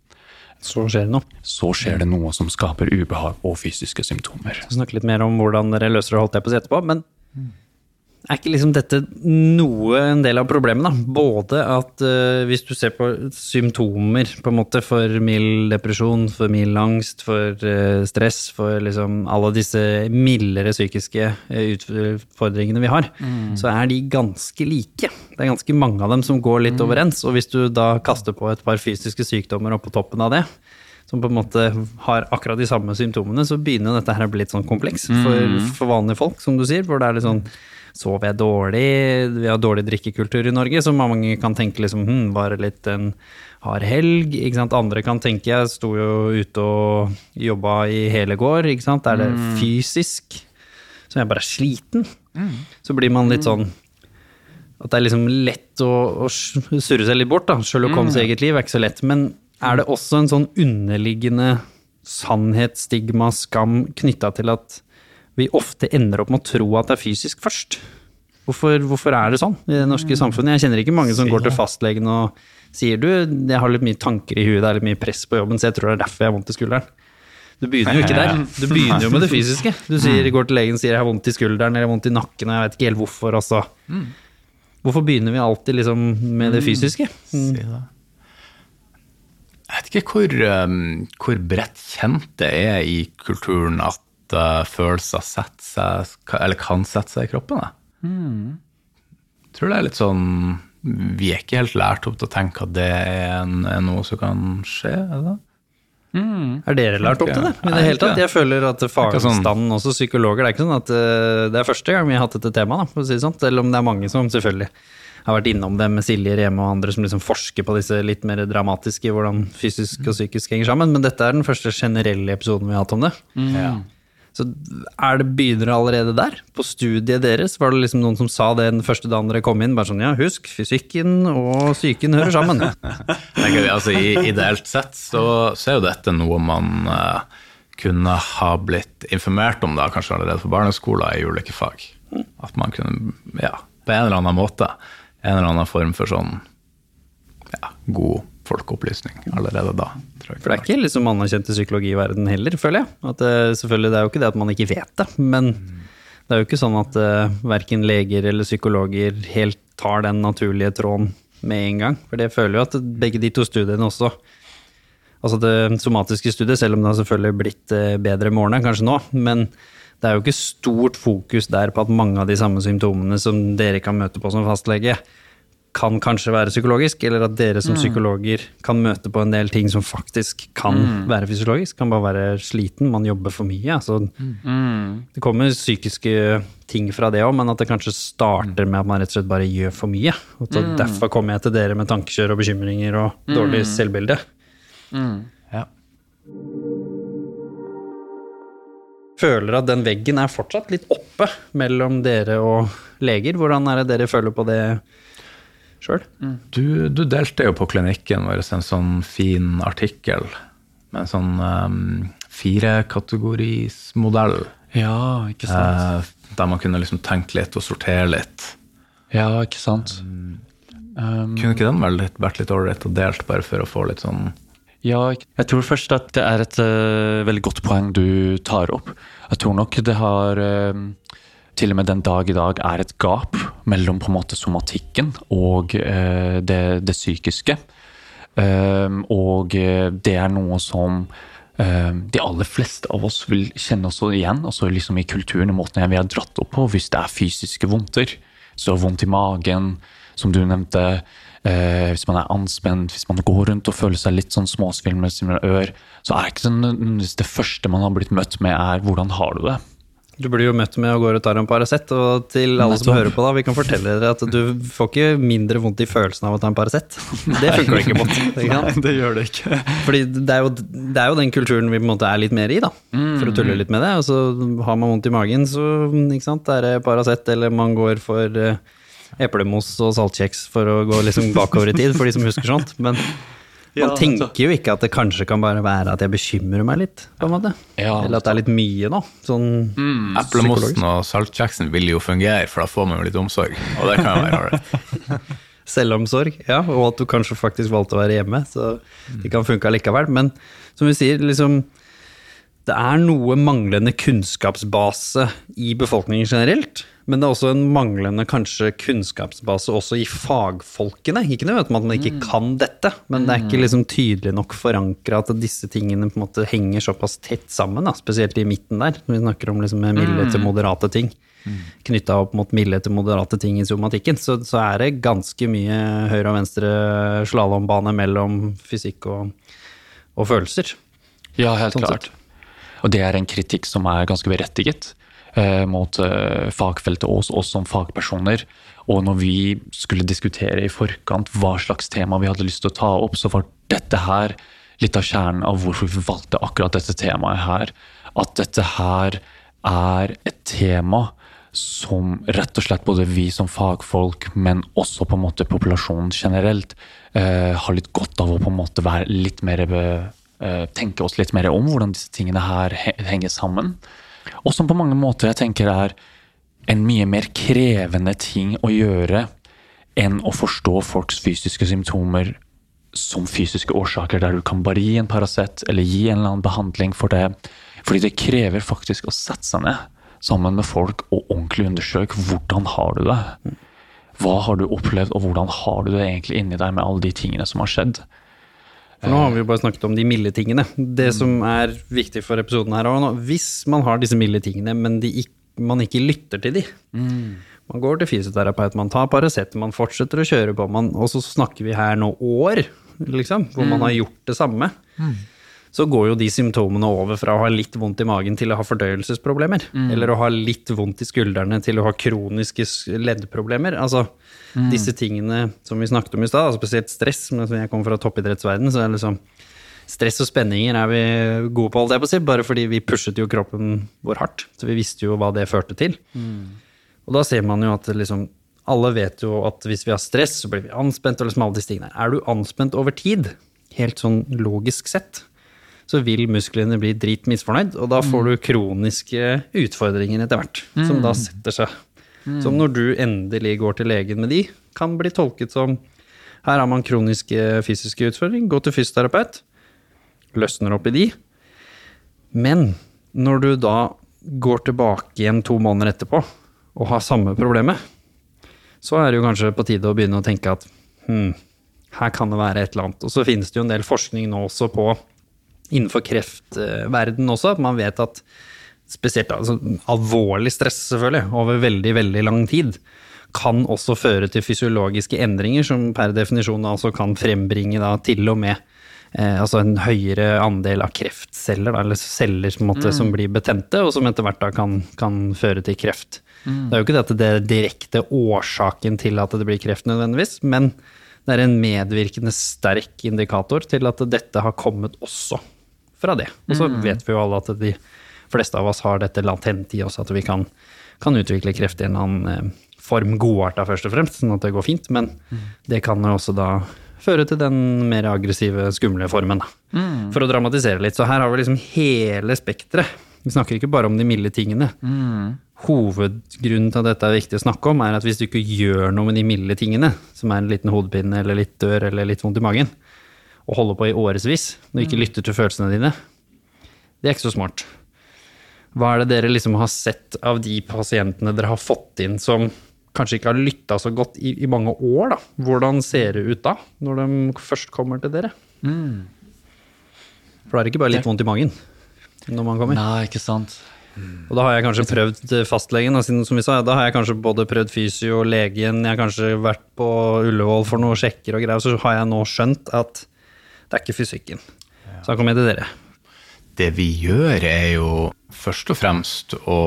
Så skjer det noe. så skjer det noe som skaper ubehag og fysiske symptomer. Skal snakke litt mer om hvordan dere løser det, holdt jeg på å si etterpå. Men er ikke liksom dette noe en del av problemet, da? Både at uh, hvis du ser på symptomer på en måte for mild depresjon, for mild angst, for uh, stress, for liksom alle disse mildere psykiske eh, utfordringene vi har, så er de ganske like. Det er ganske mange av dem som går litt overens. Og hvis du da kaster på et par fysiske sykdommer oppå toppen av det, som på en måte har akkurat de samme symptomene, så begynner dette her å bli litt sånn kompleks for, for vanlige folk, som du sier. Hvor det er litt sånn Sover jeg dårlig? Vi har dårlig drikkekultur i Norge, så mange kan tenke liksom hm, bare litt en hard helg. Ikke sant? Andre kan tenke jeg sto jo ute og jobba i hele går, ikke sant. Er det fysisk? Så jeg bare er sliten. Så blir man litt sånn at det er liksom lett å, å surre seg litt bort, da. Sherlock Holmes' eget liv er ikke så lett. Men er det også en sånn underliggende sannhet, stigma, skam knytta til at vi ofte ender opp med å tro at det er fysisk først? Hvorfor, hvorfor er det sånn i det norske samfunnet? Jeg kjenner ikke mange som går til fastlegen og sier du, jeg har litt mye tanker i huet, det er litt mye press på jobben, så jeg tror det er derfor jeg har vondt i skulderen. Du begynner jo ikke der. Du begynner jo med det fysiske. Du sier, går til legen og sier jeg har vondt i skulderen eller jeg har vondt i nakken, og jeg vet ikke helt hvorfor. Altså. Hvorfor begynner vi alltid liksom med det fysiske? Si det. Jeg vet ikke hvor, hvor bredt kjent det er i kulturen at uh, følelser setter seg, eller kan sette seg i kroppen. Jeg tror det er litt sånn Vi er ikke helt lært opp til å tenke at det er, en, er noe som kan skje. Er det? Er dere lært opp til det? I det hele tatt? Jeg føler at fagstanden, også psykologer, det er ikke sånn at uh, det er første gang vi har hatt dette temaet, for å si det sånn. Selv om det er mange som selvfølgelig har vært innom det med Silje Reme og andre som liksom forsker på disse litt mer dramatiske, hvordan fysisk og psykisk henger sammen. Men dette er den første generelle episoden vi har hatt om det. Ja. Så er det begynner allerede der? På studiet deres var det liksom noen som sa det den første dagen dere kom inn? Bare sånn ja, husk, fysikken og psyken hører sammen. Tenker altså, ideelt sett så, så er jo dette noe man uh, kunne ha blitt informert om da, kanskje allerede på barneskolen i ulike fag. At man kunne, ja, på en eller annen måte, en eller annen form for sånn ja, god folkeopplysning allerede da. For det er ikke liksom anerkjent i psykologiverdenen heller, føler jeg. At det, selvfølgelig, det er jo ikke det at man ikke vet det, men det er jo ikke sånn at uh, verken leger eller psykologer helt tar den naturlige tråden med en gang. For det føler jo at begge de to studiene også Altså det somatiske studiet, selv om det har selvfølgelig blitt eh, bedre med årene, kanskje nå, men det er jo ikke stort fokus der på at mange av de samme symptomene som dere kan møte på som fastlege, kan kanskje være psykologisk, eller at dere som psykologer kan møte på en del ting som faktisk kan være fysiologisk. Kan bare være sliten, man jobber for mye. Altså, Det kommer psykiske ting fra det òg, men at det kanskje starter med at man rett og slett bare gjør for mye. Og så Derfor kommer jeg til dere med tankekjør og bekymringer og dårlig selvbilde. Ja. føler at den veggen er fortsatt litt oppe mellom dere og leger. Hvordan er det dere føler på det sjøl? Du, du delte jo på klinikken vår en sånn fin artikkel med en sånn um, firekategorismodell. Ja, ikke sant. Eh, der man kunne liksom tenke litt og sortere litt. Ja, ikke sant. Kunne ikke den vært litt, vært litt ålreit og delt, bare for å få litt sånn Ja, jeg tror først at det er et uh, veldig godt poeng du tar opp. Jeg tror nok det har eh, til og med den dag i dag er et gap mellom på en måte somatikken og eh, det, det psykiske. Um, og eh, det er noe som eh, de aller fleste av oss vil kjenne oss igjen. Altså liksom i kulturen og måten vi har dratt opp på. Hvis det er fysiske vondter, så vondt i magen, som du nevnte. eh, hvis man er anspent, hvis man går rundt og føler seg litt sånn småsvimmel så er det ikke sånn, det første man har blitt møtt med, er 'hvordan har du det'? Du blir jo møtt med å gå og ta en Paracet, og til alle som hører på, da, vi kan fortelle dere at du får ikke mindre vondt i følelsen av å ta en Paracet. Det funker det ikke mot. Ikke sant? det gjør det ikke. Fordi det er, jo, det er jo den kulturen vi på en måte er litt mer i, da. For å tulle litt med det. Og så har man vondt i magen, så ikke sant, er det Paracet, eller man går for eh, eplemos og saltkjeks for å gå liksom bakover i tid, for de som husker sånt. Men man tenker jo ikke at det kanskje kan bare være at jeg bekymrer meg litt, på en måte. Ja, Eller at det er litt mye nå. Sånn Eplemosten og saltkjeksen vil jo fungere, for da får man jo litt omsorg. Og det kan jo være ålreit. selvomsorg, ja, og at du kanskje faktisk valgte å være hjemme, så det kan funke allikevel. Men som vi sier, liksom Det er noe manglende kunnskapsbase i befolkningen generelt. Men det er også en manglende kanskje kunnskapsbase også i fagfolkene. Ikke det at man ikke kan dette, men det er ikke liksom tydelig nok forankra at disse tingene på en måte henger såpass tett sammen, da, spesielt i midten der. Når vi snakker om liksom milde til moderate ting. Knytta opp mot milde til moderate ting i somatikken, så, så er det ganske mye høyre og venstre slalåmbane mellom fysikk og, og følelser. Ja, helt Sånn klart. Og det er en kritikk som er ganske berettiget eh, mot eh, fagfeltet og oss, oss som fagpersoner. Og når vi skulle diskutere i forkant hva slags tema vi hadde lyst til å ta opp, så var dette her litt av kjernen av hvorfor vi valgte akkurat dette temaet her. At dette her er et tema som rett og slett både vi som fagfolk, men også på en måte populasjonen generelt, eh, har litt godt av å på en måte være litt mer tenke oss litt mer om hvordan disse tingene her henger sammen. Og som på mange måter jeg tenker er en mye mer krevende ting å gjøre enn å forstå folks fysiske symptomer som fysiske årsaker, der du kan bare gi en Paracet eller gi en eller annen behandling for det. Fordi det krever faktisk å sette seg ned sammen med folk og ordentlig undersøke hvordan har du det. Hva har du opplevd, og hvordan har du det egentlig inni deg med alle de tingene som har skjedd? For nå har vi jo bare snakket om de milde tingene. Det som er viktig for episoden her òg, hvis man har disse milde tingene, men de man ikke lytter til de. Man går til fysioterapeut, man tar Paracet, man fortsetter å kjøre på, man, og så snakker vi her nå år, liksom, hvor man har gjort det samme. Så går jo de symptomene over fra å ha litt vondt i magen til å ha fordøyelsesproblemer. Eller å ha litt vondt i skuldrene til å ha kroniske leddproblemer. Altså disse tingene som vi snakket om i stad, spesielt stress, men som jeg kommer fra toppidrettsverdenen, så er det liksom Stress og spenninger er vi gode på, holdt jeg på å si, bare fordi vi pushet jo kroppen vår hardt. Så vi visste jo hva det førte til. Og da ser man jo at liksom Alle vet jo at hvis vi har stress, så blir vi anspent, og liksom alle disse tingene. Er du anspent over tid, helt sånn logisk sett, så vil musklene bli drit misfornøyd, og da får du kroniske utfordringer etter hvert, som da setter seg. Som når du endelig går til legen med de, kan bli tolket som her har man kroniske fysiske utfordringer, gå til fysioterapeut, løsner opp i de. Men når du da går tilbake igjen to måneder etterpå og har samme problemet, så er det jo kanskje på tide å begynne å tenke at hm, her kan det være et eller annet. Og så finnes det jo en del forskning nå også på innenfor kreftverden også, at man vet at spesielt altså, alvorlig stress selvfølgelig, over veldig, veldig lang tid, kan også føre til fysiologiske endringer som per definisjon altså kan frembringe da til og med eh, altså en høyere andel av kreftceller, da, eller celler måte, som blir betente, og som etter hvert da kan, kan føre til kreft. Det er jo ikke det at det er direkte årsaken til at det blir kreft nødvendigvis, men det er en medvirkende sterk indikator til at dette har kommet også fra det. Og så vet vi jo alle at de fleste av oss har dette latent i oss, at vi kan, kan utvikle kreft i en annen eh, form, godarta først og fremst, sånn at det går fint. Men det kan jo også da føre til den mer aggressive, skumle formen. Da. For å dramatisere litt. Så her har vi liksom hele spekteret. Vi snakker ikke bare om de milde tingene. Hovedgrunnen til at dette er viktig å snakke om, er at hvis du ikke gjør noe med de milde tingene, som er en liten hodepine eller litt dør eller litt vondt i magen, og holder på i årevis, du ikke lytter til følelsene dine, det er ikke så smart. Hva er det dere liksom har sett av de pasientene dere har fått inn som kanskje ikke har lytta så godt i, i mange år, da? Hvordan ser det ut da, når de først kommer til dere? For da er det ikke bare litt vondt i magen når man kommer. Nei, ikke sant. Og da har jeg kanskje prøvd fastlegen, og siden, som vi sa, da har jeg kanskje både prøvd fysio og legen, jeg har kanskje vært på Ullevål for noen sjekker og greier, så har jeg nå skjønt at det er ikke fysikken. Så da kommer jeg til dere. Det vi gjør, er jo først og fremst å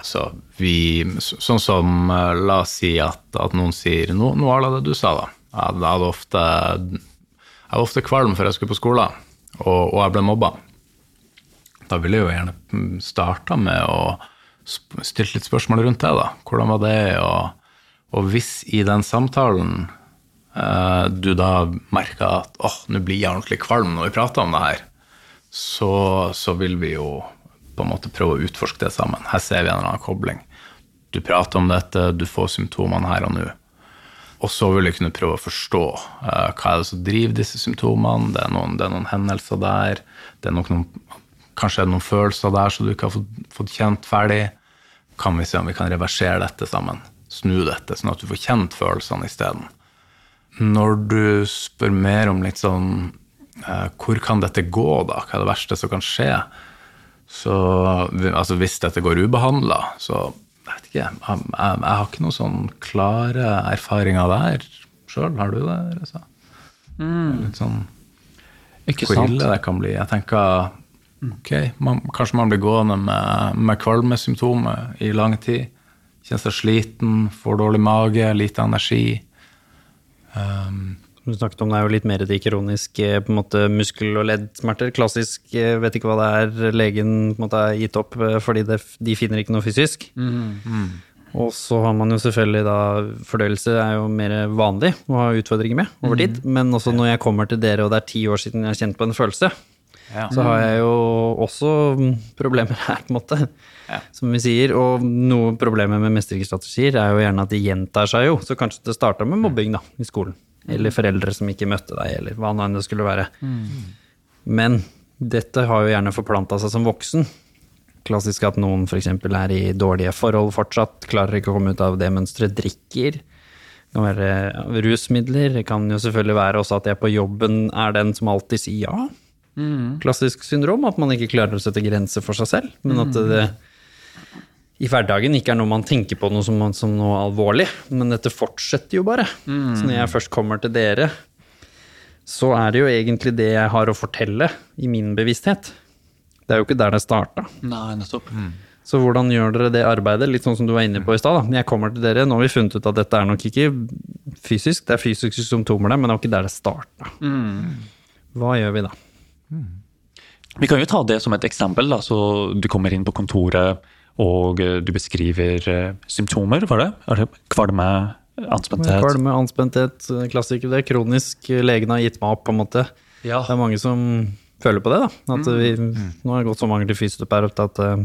Altså, vi Sånn som eh, La oss si at, at noen sier no, noe av det du sa, da. Jeg hadde ofte Jeg var ofte kvalm før jeg skulle på skolen, og, og jeg ble mobba. Da ville jeg jo gjerne starta med å stille litt spørsmål rundt det. da. Hvordan var det? Og, og hvis i den samtalen du da merker at åh, nå blir jeg ordentlig kvalm når vi prater om det her, så, så vil vi jo på en måte prøve å utforske det sammen. Her ser vi en eller annen kobling. Du prater om dette, du får symptomene her og nå. Og så vil vi kunne prøve å forstå uh, hva er det som driver disse symptomene. Det er noen, det er noen hendelser der. Det er noen, kanskje er det noen følelser der som du ikke har fått, fått kjent ferdig. Kan vi se om vi kan reversere dette sammen? Snu dette, sånn at du får kjent følelsene isteden. Når du spør mer om litt sånn eh, Hvor kan dette gå, da? Hva er det verste som kan skje? Så altså, hvis dette går ubehandla, så jeg vet ikke, jeg, jeg, jeg har ikke noen sånn klare erfaringer der sjøl. Har du det, Reza? Litt sånn Ikke hvor sant? ille det kan bli. Jeg tenker ok, man, kanskje man blir gående med, med kvalmesymptomer i lang tid. Kjenner seg sliten, får dårlig mage, lite energi. Um, du snakket om, det er jo litt mer de kroniske på en måte, muskel- og leddsmerter. Klassisk, eh, vet ikke hva det er legen på en måte er gitt opp eh, fordi det, de finner ikke noe fysisk. Og så har man jo selvfølgelig da Fordøyelse er jo mer vanlig å ha utfordringer med over tid. Men også når jeg kommer til dere, og det er ti år siden jeg har kjent på en følelse, ja. så har jeg jo også problemer her, på en måte. Som vi sier. Og noe problemet med mestringsstrategier er jo gjerne at de gjentar seg jo. Så kanskje det starta med mobbing da, i skolen. Eller foreldre som ikke møtte deg, eller hva nå enn det skulle være. Men dette har jo gjerne forplanta seg som voksen. Klassisk at noen f.eks. er i dårlige forhold fortsatt, klarer ikke å komme ut av det mønsteret, drikker. Det kan være rusmidler. Det kan jo selvfølgelig være også at jeg på jobben er den som alltid sier ja. Klassisk syndrom, at man ikke klarer å sette grenser for seg selv. Men at det i hverdagen ikke er noe man tenker på noe som, som noe alvorlig. Men dette fortsetter jo bare. Så når jeg først kommer til dere, så er det jo egentlig det jeg har å fortelle i min bevissthet. Det er jo ikke der det starta. Nei. Så hvordan gjør dere det arbeidet? Litt sånn som du var inne på i stad. Jeg kommer til dere, nå har vi funnet ut at dette er nok ikke fysisk, det er fysiske symptomer der, men det var ikke der det starta. Hva gjør vi da? Vi kan jo ta det som et eksempel. Da. Så du kommer inn på kontoret og eh, du beskriver eh, symptomer. Var det? Er det kvalme, anspenthet? Kvalme, anspenthet, klassiker det. er Kronisk, legen har gitt meg opp, på en måte. Ja. Det er mange som føler på det, da. At vi, nå har det gått så mange til fysioterapeut at uh,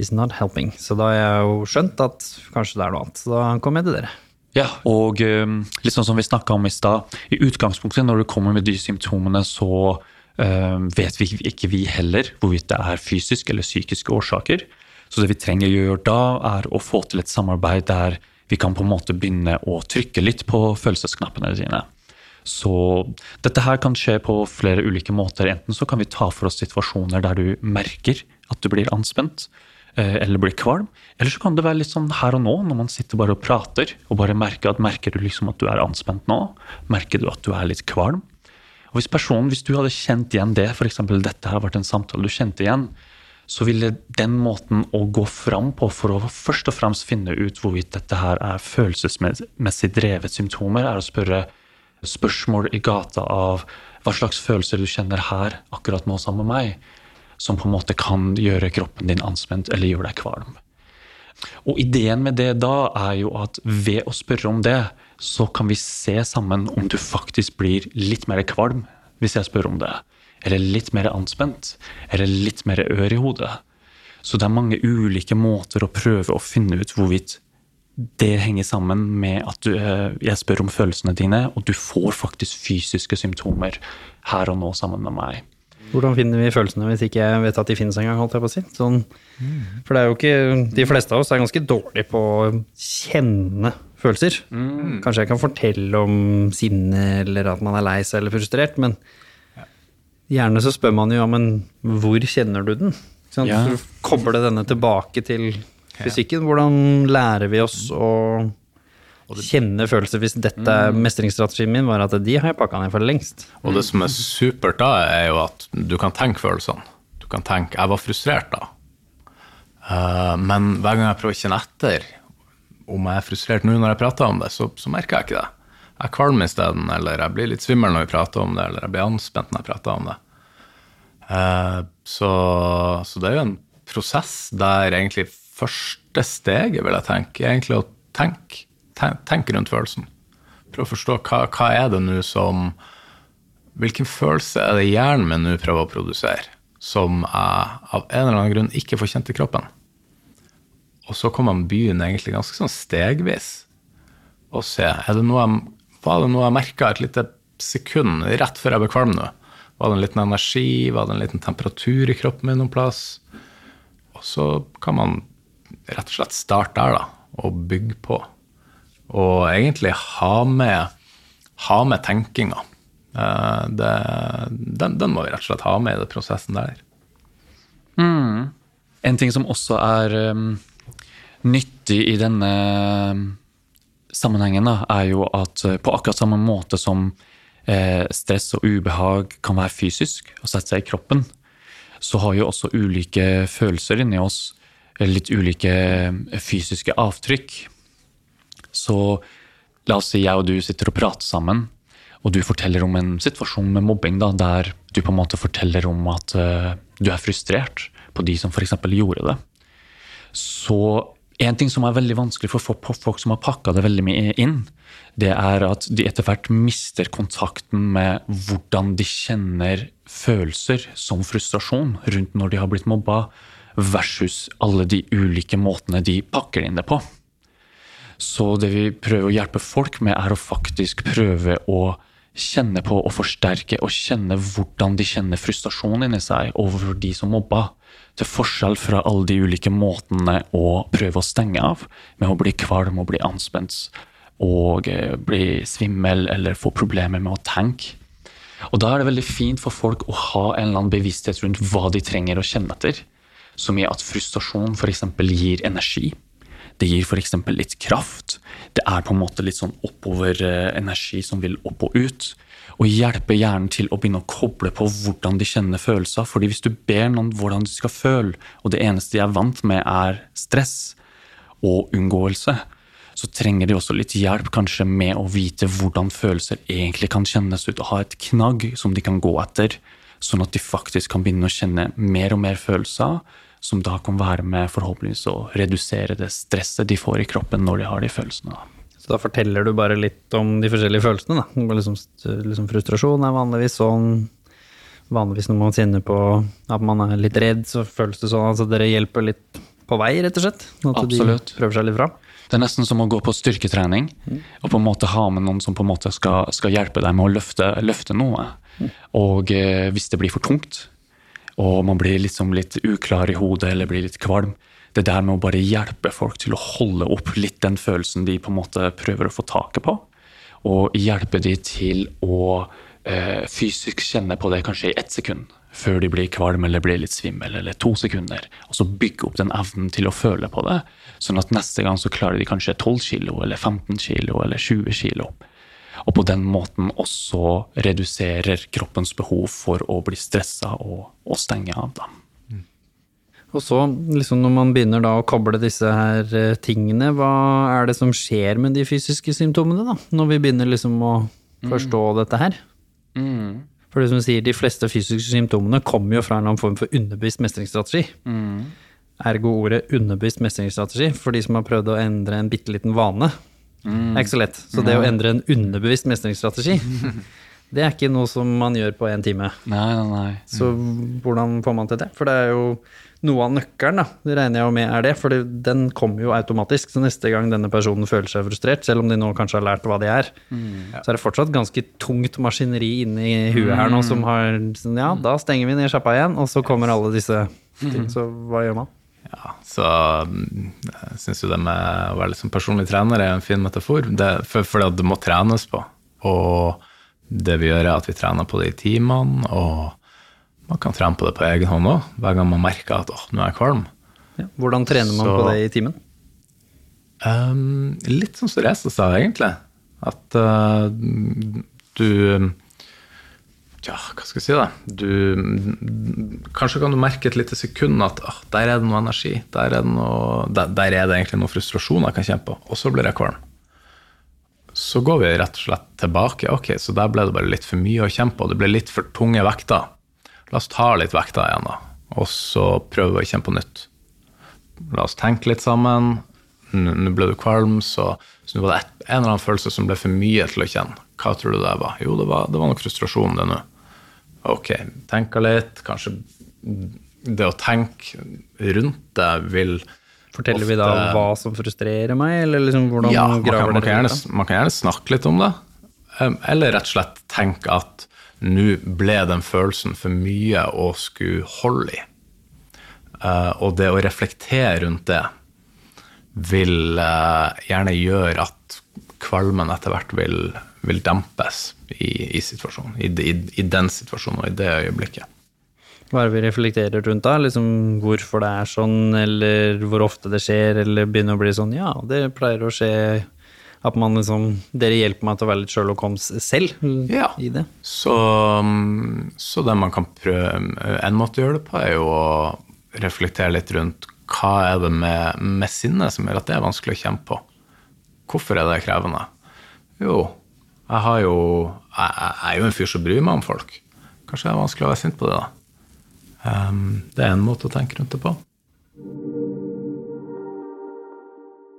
it's not helping. Så da har jeg jo skjønt at kanskje det er noe annet. Så da kommer jeg til dere. Ja, og um, litt sånn som vi snakka om i stad, i utgangspunktet når du kommer med de symptomene, så eh, vet vi ikke vi heller hvorvidt det er fysiske eller psykiske årsaker. Så det vi trenger å gjøre da, er å få til et samarbeid der vi kan på en måte begynne å trykke litt på følelsesknappene dine. Så dette her kan skje på flere ulike måter. Enten så kan vi ta for oss situasjoner der du merker at du blir anspent, eh, eller blir kvalm. Eller så kan det være litt sånn her og nå, når man sitter bare og prater, og bare merker at merker du liksom at du er anspent nå? Merker du at du er litt kvalm? Og hvis personen, hvis du hadde kjent igjen det, f.eks. dette har vært en samtale du kjente igjen, så ville den måten å gå fram på for å først og fremst finne ut hvorvidt dette her er følelsesmessig drevet symptomer, er å spørre spørsmål i gata av hva slags følelser du kjenner her akkurat nå sammen med meg. som på en måte kan gjøre kroppen din anspent eller gjøre deg kvalm. Og ideen med det da er jo at ved å spørre om det, så kan vi se sammen om du faktisk blir litt mer kvalm hvis jeg spør om det. Eller litt mer anspent. Eller litt mer ør i hodet. Så det er mange ulike måter å prøve å finne ut hvorvidt det henger sammen med at du, eh, jeg spør om følelsene dine, og du får faktisk fysiske symptomer her og nå sammen med meg. Hvordan finner vi følelsene hvis ikke jeg vet at de finnes engang? holdt jeg på å si? Sånn, for det er jo ikke De fleste av oss er ganske dårlige på å kjenne følelser. Kanskje jeg kan fortelle om sinne eller at man er lei seg eller frustrert, men gjerne så spør man jo ja, men hvor kjenner du den? Sant? Ja. Så kobler denne tilbake til fysikken. Hvordan lærer vi oss å kjenne følelser hvis dette er mestringsstrategien min, var at de har jeg pakka ned for lengst. Og det som er supert da, er jo at du kan tenke følelsene. Du kan tenke 'jeg var frustrert da'. Eh, men hver gang jeg prøver å kjenne etter om jeg er frustrert nå når jeg prater om det, så, så merker jeg ikke det. Jeg er kvalm isteden, eller jeg blir litt svimmel når vi prater om det, eller jeg blir anspent når jeg prater om det. Eh, så, så det er jo en prosess der egentlig første steget, vil jeg tenke, er egentlig å tenke, ten- tenke rundt følelsen. Prøve å forstå hva, hva er det nå som Hvilken følelse er det hjernen min nå prøver å produsere, som jeg av en eller annen grunn ikke får kjent i kroppen? Og så kan man begynne egentlig ganske sånn stegvis og se er det noe jeg, Var det noe jeg merka et lite sekund rett før jeg ble kvalm nå? Var det en liten energi? Var det en liten temperatur i kroppen min noen plass? Og så kan man rett og slett starte der, da, og bygge på. Og egentlig ha med, ha med tenkinga. Eh, den, den må vi rett og slett ha med i den prosessen der. En ting som også er um, nyttig i denne um, sammenhengen, da, er jo at uh, på akkurat samme måte som eh, stress og ubehag kan være fysisk og sette seg i kroppen, så har jo også ulike følelser inni oss eh, litt ulike eh, fysiske avtrykk. Så la oss si jeg og du sitter og prater sammen, og du forteller om en situasjon med mobbing da, der du på en måte forteller om at uh, du er frustrert på de som f.eks. gjorde det. Så en ting som er veldig vanskelig for folk, som har pakka det veldig mye inn, det er at de etter hvert mister kontakten med hvordan de kjenner følelser som frustrasjon rundt når de har blitt mobba, versus alle de ulike måtene de pakker inn det på. Så det vi prøver å hjelpe folk med, er å faktisk prøve å kjenne på og forsterke og kjenne hvordan de kjenner frustrasjon inni seg overfor de som mobba. Til forskjell fra alle de ulike måtene å prøve å stenge av, med å bli kvalm og bli anspent og eh, bli svimmel eller få problemer med å tenke. Og da er det veldig fint for folk å ha en eller annen bevissthet rundt hva de trenger å kjenne etter. Som i at frustrasjon f.eks. gir energi. Det gir f.eks. litt kraft. Det er på en måte litt sånn oppover eh, energi som vil opp og ut. Og hjelpe hjernen til å begynne å koble på hvordan de kjenner følelser. Fordi hvis du ber noen hvordan de skal føle, og det eneste de er vant med er stress og unngåelse, så trenger de også litt hjelp kanskje med å vite hvordan følelser egentlig kan kjennes ut, og ha et knagg som de kan gå etter, sånn at de faktisk kan begynne å kjenne mer og mer følelser, som da kan være med forhåpentligvis å redusere det stresset de får i kroppen når de har de følelsene. da. Så da forteller du bare litt om de forskjellige følelsene, da. Liksom, liksom frustrasjon er vanligvis sånn. Vanligvis når man kjenner på at man er litt redd, så føles det sånn. Altså dere hjelper litt på vei, rett og slett. At Absolutt. de prøver seg litt fram. Det er nesten som å gå på styrketrening og på en måte ha med noen som på en måte skal, skal hjelpe deg med å løfte, løfte noe. Og eh, hvis det blir for tungt, og man blir liksom litt uklar i hodet eller blir litt kvalm, det der med å bare hjelpe folk til å holde opp litt den følelsen de på en måte prøver å få taket på, og hjelpe de til å eh, fysisk kjenne på det kanskje i ett sekund, før de blir kvalm eller blir litt svimmel, eller to sekunder. Og så bygge opp den evnen til å føle på det, sånn at neste gang så klarer de kanskje 12 kilo, eller 15 kilo, eller 20 kilo. Og på den måten også reduserer kroppens behov for å bli stressa og, og stenge av. da. Og så, liksom når man begynner da å koble disse her eh, tingene, hva er det som skjer med de fysiske symptomene, da? Når vi begynner liksom å forstå dette her? For det som du sier, de fleste fysiske symptomene kommer jo fra en eller annen form for underbevisst mestringsstrategi. Ergo ordet underbevisst mestringsstrategi, for de som har prøvd å endre en bitte liten vane. Det er ikke så lett. Så det å endre en underbevisst mestringsstrategi, det er ikke noe som man gjør på én time. Nei, nei, nei. Så hvordan får man til det? For det er jo noe av nøkkelen, da. Det regner jeg jo med er det, for den kommer jo automatisk. Så neste gang denne personen føler seg frustrert, selv om de nå kanskje har lært hva de er, så er det fortsatt ganske tungt maskineri inni huet her nå som har sånn, Ja, da stenger vi ned sjappa igjen, og så kommer alle disse ting. Så hva gjør man? Ja, så mm, jeg syns jo det med å være liksom personlig trener er en fin metafor. Det, for, for det må trenes på. Og det vi gjør, er at vi trener på det i timene, og man kan trene på det på egen hånd òg, hver gang man merker at åh, nå er jeg kvalm. Ja, hvordan trener man Så- på det i timen? Um, litt som Therese sa, egentlig. At uh, du Ja, hva skal jeg si, da? Du Kanskje kan du merke et lite sekund at ah, der er det noe energi. Der er, det noe, der, der er det egentlig noe frustrasjon jeg kan kjenne på. Og så blir jeg kvalm. Så går vi rett og slett tilbake. Ok, så der ble det bare litt for mye å kjempe på. Det ble litt for tunge vekter. La oss ta litt vekter igjen, da. Og så prøve å kjenne på nytt. La oss tenke litt sammen. Nå ble du kvalm, så, så var det en eller annen følelse som ble for mye til å kjenne. Hva tror du det var? Jo, det var, det var nok frustrasjon, det nå. Ok, tenka litt. Kanskje det å tenke rundt det vil Forteller vi da om hva som frustrerer meg, eller liksom hvordan ja, man kan, man, kan gjerne, man kan gjerne snakke litt om det. Eller rett og slett tenke at nå ble den følelsen for mye å skulle holde i. Eh, og det å reflektere rundt det vil eh, gjerne gjøre at kvalmen etter hvert vil, vil dempes i, i situasjonen. I, i, I den situasjonen og i det øyeblikket. Hva er det vi reflekterer rundt da? Liksom hvorfor det er sånn, eller hvor ofte det skjer, eller begynner å bli sånn ja, det pleier å skje at man liksom Dere hjelper meg til å være litt Sherlock Holmes selv Ja. i det. Så, mm, så det man kan prøve En måte å gjøre det på, er jo å reflektere litt rundt hva er det med, med sinnet som gjør at det er vanskelig å kjenne på. Hvorfor er det krevende? Jo, jeg har jo Jeg, jeg er jo en fyr som bryr meg om folk. Kanskje det er vanskelig å være sint på det, da. Um, det er en måte å tenke rundt det på.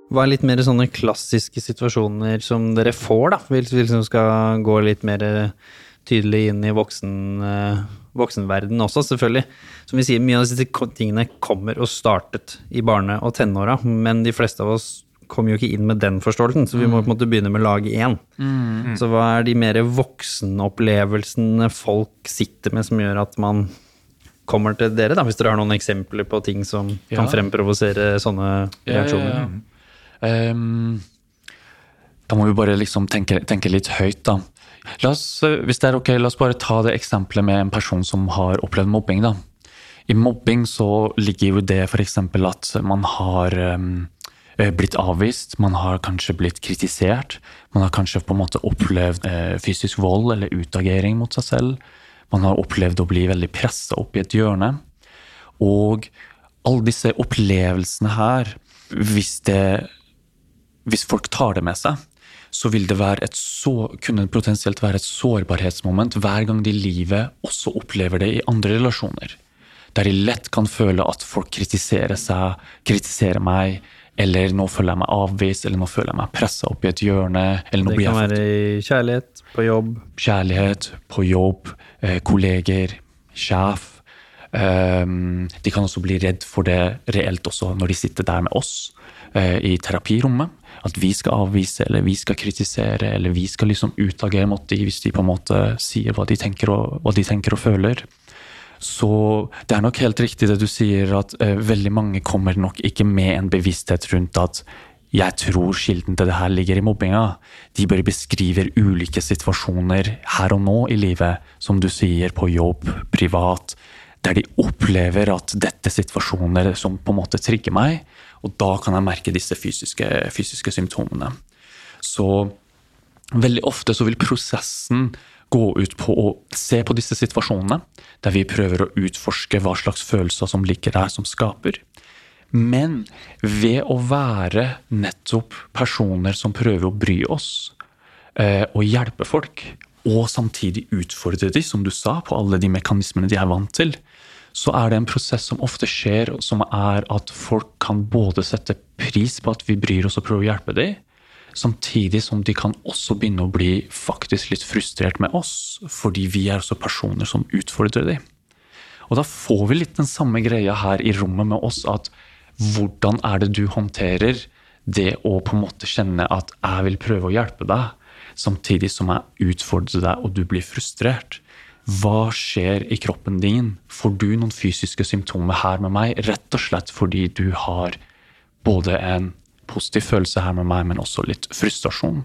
Hva er litt mer sånne klassiske situasjoner som dere får, da? Hvis vi liksom skal gå litt mer tydelig inn i voksen, eh, voksenverden også, selvfølgelig. Som vi sier, mye av disse tingene kommer og startet i barne- og tenåra, men de fleste av oss kommer jo ikke inn med den forståelsen, så vi må på en måte begynne med lag én. Så hva er de mer voksenopplevelsene folk sitter med som gjør at man kommer til dere, da, hvis dere har noen eksempler på ting som kan fremprovosere sånne reaksjoner? Ehm, da må vi bare liksom tenke, tenke litt høyt, da. La oss, eh, hvis det er ok, la oss bare ta det eksempelet med en person som har opplevd mobbing. da. I mobbing så ligger jo det f.eks. at man har eh, blitt avvist, man har kanskje blitt kritisert. Man har kanskje på en måte opplevd uh, fysisk vold eller utagering mot seg selv. Man har opplevd å bli veldig pressa opp i et hjørne. Og alle disse opplevelsene her, hvis, det, hvis folk tar det med seg, så vil det være et så, kunne det potensielt være et sårbarhetsmoment hver gang de i livet også opplever det i andre relasjoner. Der de lett kan føle at folk kritiserer seg, kritiserer meg, eller nå føler jeg meg avvist, eller nå føler jeg meg pressa opp i et hjørne, Det kan være i kjærlighet, på jobb. kjærlighet, på jobb, eh, kolleger, sjef. Ehm, de kan også bli redd for det reelt også når de sitter der med oss eh, i terapirommet. At vi skal avvise, eller vi skal kritisere, eller vi skal liksom utagere mot dem hvis de på en måte sier hva de tenker og, hva de tenker og føler. Så det er nok helt riktig det du sier, at uh, veldig mange kommer nok ikke med en bevissthet rundt at jeg tror kilden til det her ligger i mobbinga. De bare beskriver ulike situasjoner her og nå i livet, som du sier, på jobb, privat, der de opplever at dette er situasjoner som på en måte trigger meg, og da kan jeg merke disse fysiske, fysiske symptomene. Så veldig ofte så vil prosessen gå ut på å se på disse situasjonene, der vi prøver å utforske hva slags følelser som ligger der som skaper. Men ved å være nettopp personer som prøver å bry oss eh, og hjelpe folk, og samtidig utfordre de, som du sa, på alle de mekanismene de er vant til, så er det en prosess som ofte skjer, som er at folk kan både sette pris på at vi bryr oss og prøver å hjelpe dem, samtidig som de kan også begynne å bli faktisk litt frustrert med oss, fordi vi er også personer som utfordrer dem. Og da får vi litt den samme greia her i rommet med oss, at hvordan er det du håndterer det å på en måte kjenne at jeg vil prøve å hjelpe deg, samtidig som jeg utfordrer deg og du blir frustrert? Hva skjer i kroppen din? Får du noen fysiske symptomer her med meg, rett og slett fordi du har både en positiv følelse her med meg, men også litt frustrasjon?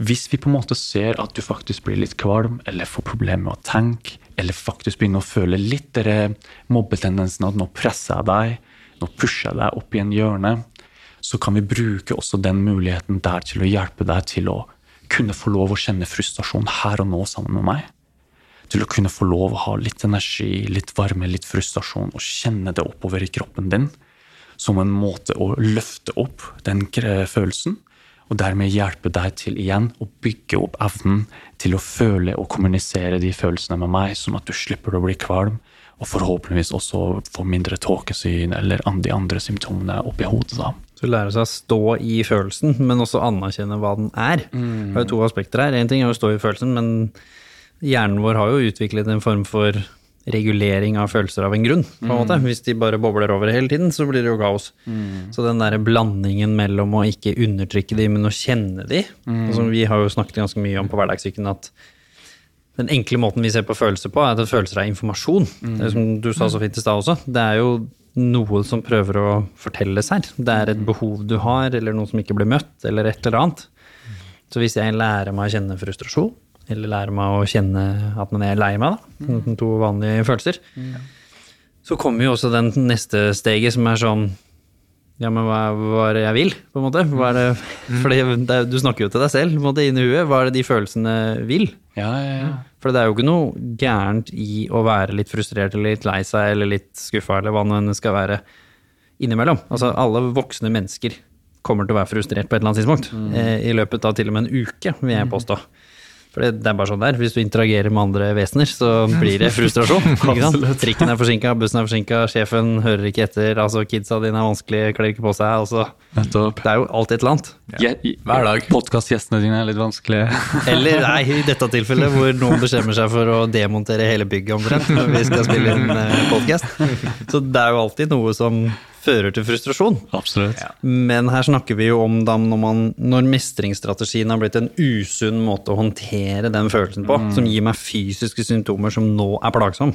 Hvis vi på en måte ser at du faktisk blir litt kvalm, eller får problemer med å tenke, eller faktisk begynner å føle litt den mobbetendensen at nå presser jeg deg, nå pusher jeg deg opp i en hjørne, så kan vi bruke også den muligheten der til å hjelpe deg til å kunne få lov å kjenne frustrasjon her og nå sammen med meg. Til å kunne få lov å ha litt energi, litt varme, litt frustrasjon, og kjenne det oppover i kroppen din. Som en måte å løfte opp den følelsen, og dermed hjelpe deg til igjen å bygge opp evnen til å føle og kommunisere de følelsene med meg, sånn at du slipper å bli kvalm, og forhåpentligvis også få mindre tåkesyn eller de andre symptomene oppi hodet. da. Så lære seg å stå i følelsen, men også anerkjenne hva den er. Det er to aspekter her. Én ting er å stå i følelsen, men hjernen vår har jo utviklet en form for regulering av følelser av en grunn. på en måte. Hvis de bare bobler over hele tiden, så blir det jo kaos. Så den der blandingen mellom å ikke undertrykke de, men å kjenne de altså, Vi har jo snakket ganske mye om på hverdagssyken at den enkle måten vi ser på følelser på, er at følelser er informasjon. Det er som du sa så fint i stad også. Det er jo noe som prøver å fortelles her. Det er et behov du har, eller noe som ikke blir møtt, eller et eller annet. Så hvis jeg lærer meg å kjenne frustrasjon, eller lære meg å kjenne at man er lei meg, da, to vanlige følelser, så kommer jo også den neste steget som er sånn ja, men hva, hva er det jeg vil, på en måte? Det, for det, du snakker jo til deg selv, på en måte, inni huet. Hva er det de følelsene vil? Ja, ja, ja. For det er jo ikke noe gærent i å være litt frustrert eller litt lei seg eller litt skuffa eller hva det skal være innimellom. Altså alle voksne mennesker kommer til å være frustrert på et eller annet tidspunkt. Mm. I løpet av til og med en uke, vil jeg påstå. For det, er bare sånn det er. Hvis du interagerer med andre vesener, så blir det frustrasjon. ikke sant? Trikken er forsinka, bussen er forsinka, sjefen hører ikke etter, altså kidsa dine er vanskelige, kler ikke på seg. Altså. Nettopp. Det er jo alltid et eller annet. Ja. Hver dag. Podkastgjestene dine er litt vanskelige. Eller nei, i dette tilfellet hvor noen bestemmer seg for å demontere hele bygget omtrent når vi skal spille inn podkast. Så det er jo alltid noe som fører til frustrasjon. Absolutt. Men her snakker vi jo om da når, man, når mestringsstrategien har blitt en usunn måte å håndtere den følelsen på, som gir meg fysiske symptomer som nå er plagsom.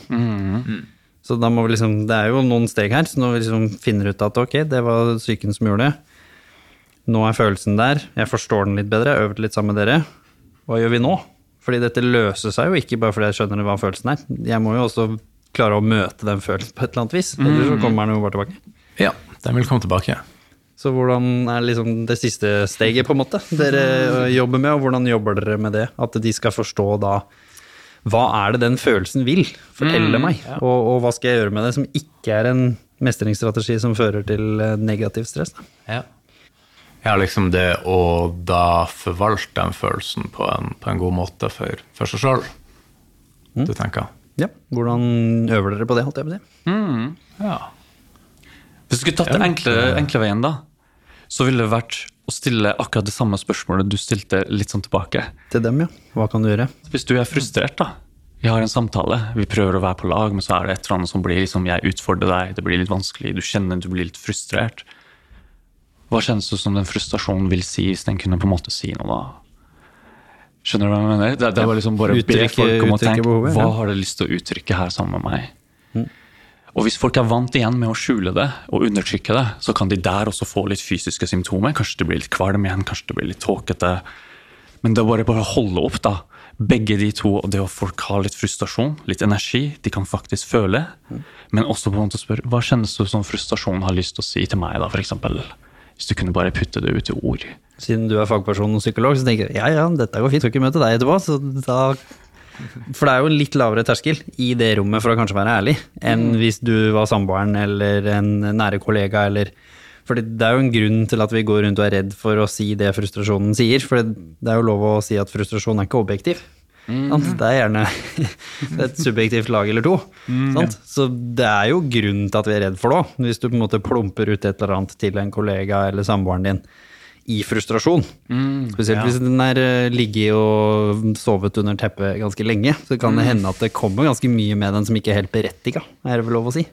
Så da må vi liksom, det er jo noen steg her, så når vi liksom finner ut at ok, det var psyken som gjorde det, nå er følelsen der, jeg forstår den litt bedre, jeg har øvd litt sammen med dere, hva gjør vi nå? Fordi dette løser seg jo ikke bare fordi jeg skjønner hva følelsen er. Jeg må jo også klare å møte den følelsen på et eller annet vis, ellers så kommer den jo bare tilbake. Ja, den vil komme tilbake. Så hvordan er liksom det siste steget, på en måte, dere jobber med, og hvordan jobber dere med det? At de skal forstå da hva er det den følelsen vil fortelle meg, og, og hva skal jeg gjøre med det som ikke er en mestringsstrategi som fører til negativ negativt stress? Da. Ja. ja, liksom det å da forvalte den følelsen på en, på en god måte for, for seg sjøl, du tenker? Ja, hvordan øver dere på det, holdt jeg på å si? Ja. Hvis du skulle tatt den enkle, enkle veien, da, så ville det vært å stille akkurat det samme spørsmålet du stilte litt sånn tilbake. Til dem, ja. Hva kan du gjøre? Hvis du er frustrert, da. Vi har en samtale, vi prøver å være på lag, men så er det et eller annet som blir liksom Jeg utfordrer deg, det blir litt vanskelig, du kjenner du blir litt frustrert. Hva kjennes det som den frustrasjonen vil si, hvis den kunne på en måte si noe, da? Skjønner du hva jeg mener? Det, det var liksom bare å be folk om å tenke behovet, hva ja. har de lyst til å uttrykke her sammen med meg? Og hvis folk er vant igjen med å skjule det og undertrykke det, så kan de der også få litt fysiske symptomer. Kanskje det blir litt kvalm igjen, kanskje det blir litt tåkete. Men det er bare bare å holde opp, da. Begge de to, og det at folk har litt frustrasjon, litt energi, de kan faktisk føle. Men også på en måte spørre hva kjennes det som frustrasjon har lyst til å si til meg, da, f.eks. Hvis du kunne bare putte det ut i ord. Siden du er fagperson og psykolog, så tenker jeg ja ja, dette går fint, skal ikke møte deg etterpå. Så da For det er jo en litt lavere terskel i det rommet for å kanskje være ærlig, enn hvis du var samboeren eller en nære kollega eller For det er jo en grunn til at vi går rundt og er redd for å si det frustrasjonen sier. For det er jo lov å si at frustrasjon er ikke objektiv. Mm. Det er gjerne et subjektivt lag eller to. Sant? Så det er jo grunn til at vi er redd for det òg. Hvis du på en måte plumper ut et eller annet til en kollega eller samboeren din i frustrasjon. Spesielt hvis den er eh, ligget og sovet under teppet ganske lenge. Så kan det hende at det kommer ganske mye med den som ikke er helt berettiga, er det vel lov å si.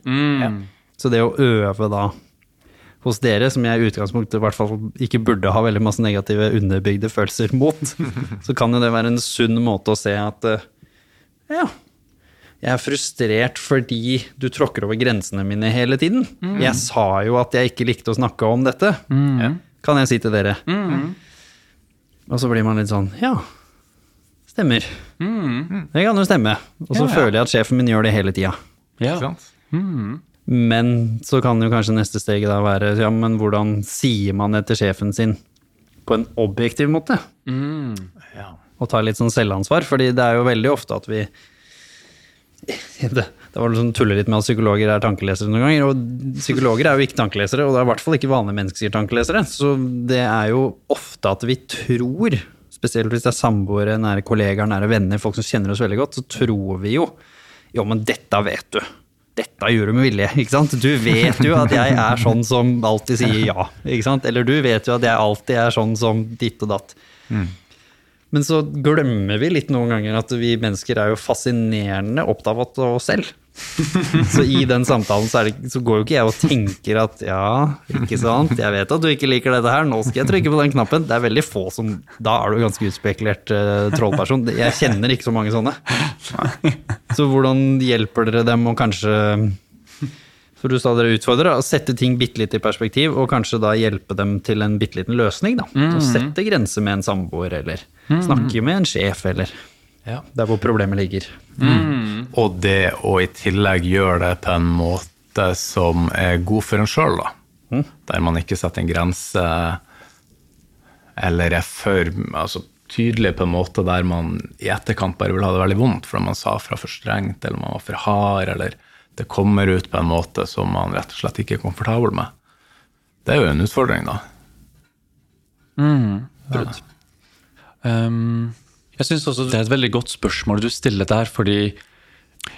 Så det å øve da hos dere, som jeg i utgangspunktet i hvert fall ikke burde ha veldig masse negative underbygde følelser mot, så kan jo det være en sunn måte å se at eh, ja, jeg er frustrert fordi du tråkker over grensene mine hele tiden. Jeg sa jo at jeg ikke likte å snakke om dette, kan jeg si til dere. Og så blir man litt sånn, ja, stemmer. Det kan jo stemme. Og så føler jeg at sjefen min gjør det hele tida. Ja. Ikke? Men så kan jo kanskje neste steget da være ja, men hvordan sier man det til sjefen sin på en objektiv måte? Ja. Og tar litt sånn selvansvar, fordi det er jo veldig ofte at vi det, det var sånn tuller litt med at psykologer er tankelesere noen ganger, og psykologer er jo ikke tankelesere, og det er i hvert fall ikke vanlige mennesker tankelesere. Så det er jo ofte at vi tror, spesielt hvis det er samboere, nære kollegaer, nære venner, folk som kjenner oss veldig godt, så tror vi jo jo, men dette vet du. Dette gjør du med vilje, ikke sant? Du vet jo at jeg er sånn som alltid sier ja, ikke sant? Eller du vet jo at jeg alltid er sånn som ditt og datt. Men så glemmer vi litt noen ganger at vi mennesker er jo fascinerende opptatt av oss selv. Så i den samtalen så, det, så går jo ikke jeg og tenker at ja, ikke sant, jeg vet at du ikke liker dette her, nå skal jeg trykke på den knappen. Det er veldig få som Da er du ganske utspekulert uh, trollperson. Jeg kjenner ikke så mange sånne. Så hvordan hjelper dere dem å kanskje for du sa dere utfordrer, å sette ting bitte litt i perspektiv, og kanskje da hjelpe dem til en bitte liten løsning. da. Å sette grenser med en samboer, eller snakke med en sjef, eller Ja. der hvor problemet ligger. Og det å i tillegg gjøre det på en måte som er god for en sjøl, da. Der man ikke setter en grense eller er for altså, tydelig på en måte der man i etterkant bare vil ha det veldig vondt fordi man sa fra for strengt, eller man var for hard, eller det kommer ut på en måte som man rett og slett ikke er komfortabel med. Det er jo en utfordring, da. Ja. Um, jeg synes også det er et veldig godt spørsmål du stiller der, fordi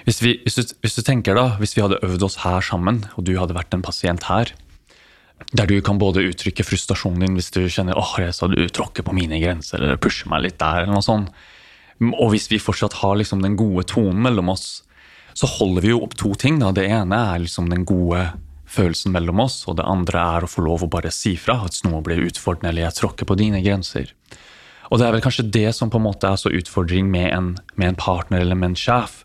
hvis, vi, hvis, du, hvis du tenker da, hvis vi hadde øvd oss her sammen, og du hadde vært en pasient her, der du kan både uttrykke frustrasjonen din hvis du kjenner åh, jeg sa du tråkker på mine grenser, eller pusher meg litt der, eller noe sånt. Og hvis vi fortsatt har liksom den gode tonen mellom oss, så holder vi jo opp to ting. Da. Det ene er liksom den gode følelsen mellom oss, og det andre er å få lov å bare si fra at noe blir utfordrende, eller jeg tråkker på dine grenser. Og det er vel kanskje det som på en måte er så utfordring med en, med en partner eller med en sjef.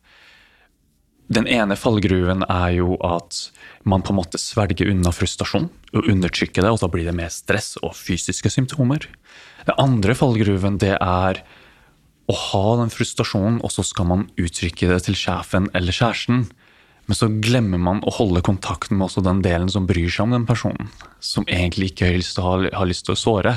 Den ene fallgruven er jo at man på en måte svelger unna frustrasjon og undertrykker det, og da blir det mer stress og fysiske symptomer. Den andre fallgruven det er å ha den frustrasjonen, og så skal man uttrykke det til sjefen eller kjæresten. Men så glemmer man å holde kontakten med også den delen som bryr seg om den personen. Som egentlig ikke har lyst til å, ha, har lyst til å såre.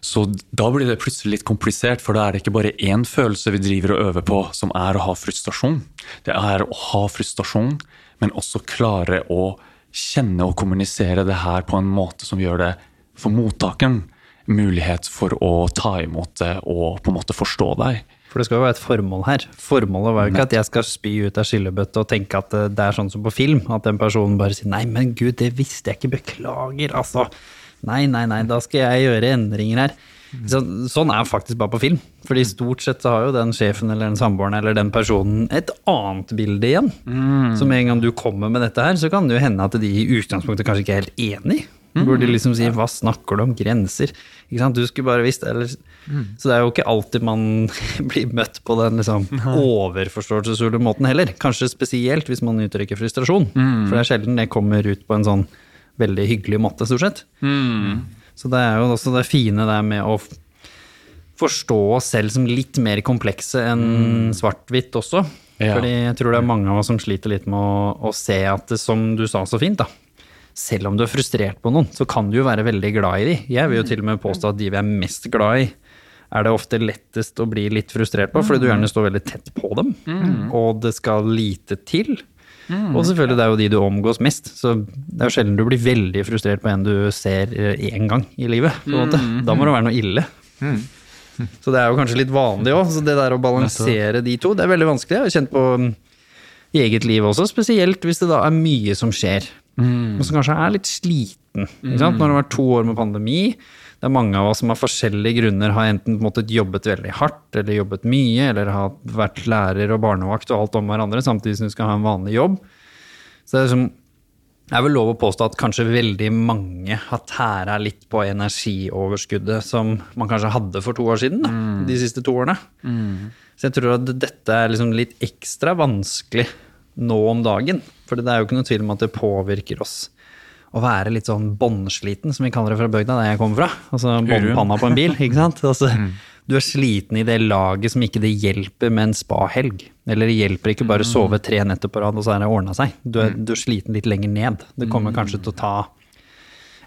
Så da blir det plutselig litt komplisert, for da er det ikke bare én følelse vi driver og øver på, som er å ha frustrasjon. Det er å ha frustrasjon, men også klare å kjenne og kommunisere det her på en måte som gjør det for mottakeren mulighet for å ta imot det og på en måte forstå deg. For det skal jo være et formål her. Formålet var jo ikke at jeg skal spy ut av skillebøtte og tenke at eh, det er sånn som på film, at den personen bare sier 'nei, men gud, det visste jeg ikke, beklager', altså. Nei, nei, nei, da skal jeg gjøre endringer her. Så, sånn er faktisk bare på film. Fordi stort sett så har jo den sjefen eller den samboeren eller den personen et annet bilde igjen. Så med en gang du kommer med dette her, så kan det jo hende at de i utgangspunktet kanskje ikke er helt enig. Hvor de liksom sier 'hva snakker du om, grenser'? Ikke sant, du skulle bare visst eller Så det er jo ikke alltid man blir møtt på den liksom overforståelsesfulle måten heller. Kanskje spesielt hvis man uttrykker frustrasjon. For det er sjelden det kommer ut på en sånn veldig hyggelig måte, stort sett. Så det er jo også det fine der med å forstå oss selv som litt mer komplekse enn svart-hvitt også. Ja. Fordi jeg tror det er mange av oss som sliter litt med å, å se at det, som du sa så fint, da. Selv om du er frustrert på noen, så kan du jo være veldig glad i de. Jeg vil jo til og med påstå at de vi er mest glad i, er det ofte lettest å bli litt frustrert på, fordi du gjerne står veldig tett på dem, og det skal lite til. Og selvfølgelig, det er jo de du omgås mest, så det er jo sjelden du blir veldig frustrert på en du ser én gang i livet. på en måte. Da må det være noe ille. Så det er jo kanskje litt vanlig òg. Så det der å balansere de to, det er veldig vanskelig. Jeg har kjent på mm, i eget liv også, spesielt hvis det da er mye som skjer. Og som kanskje er litt sliten. Ikke sant? Når det har vært to år med pandemi, det er mange av oss som av forskjellige grunner har enten måttet jobbet veldig hardt, eller jobbet mye, eller har vært lærer og barnevakt og alt om hverandre, samtidig som du skal ha en vanlig jobb. Så det er liksom det er vel lov å påstå at kanskje veldig mange har tæra litt på energioverskuddet som man kanskje hadde for to år siden, da, de siste to årene. Så jeg tror at dette er liksom litt ekstra vanskelig nå om dagen. For det er jo ikke noe tvil om at det påvirker oss å være litt sånn båndsliten, som vi kaller det fra bygda, der jeg kommer fra. Altså båndpanna på en bil, ikke sant. Altså, Du er sliten i det laget som ikke det hjelper med en spahelg. Eller det hjelper ikke bare å sove tre netter på rad, og så er det ordna seg. Du er, du er sliten litt lenger ned. Det kommer kanskje til å ta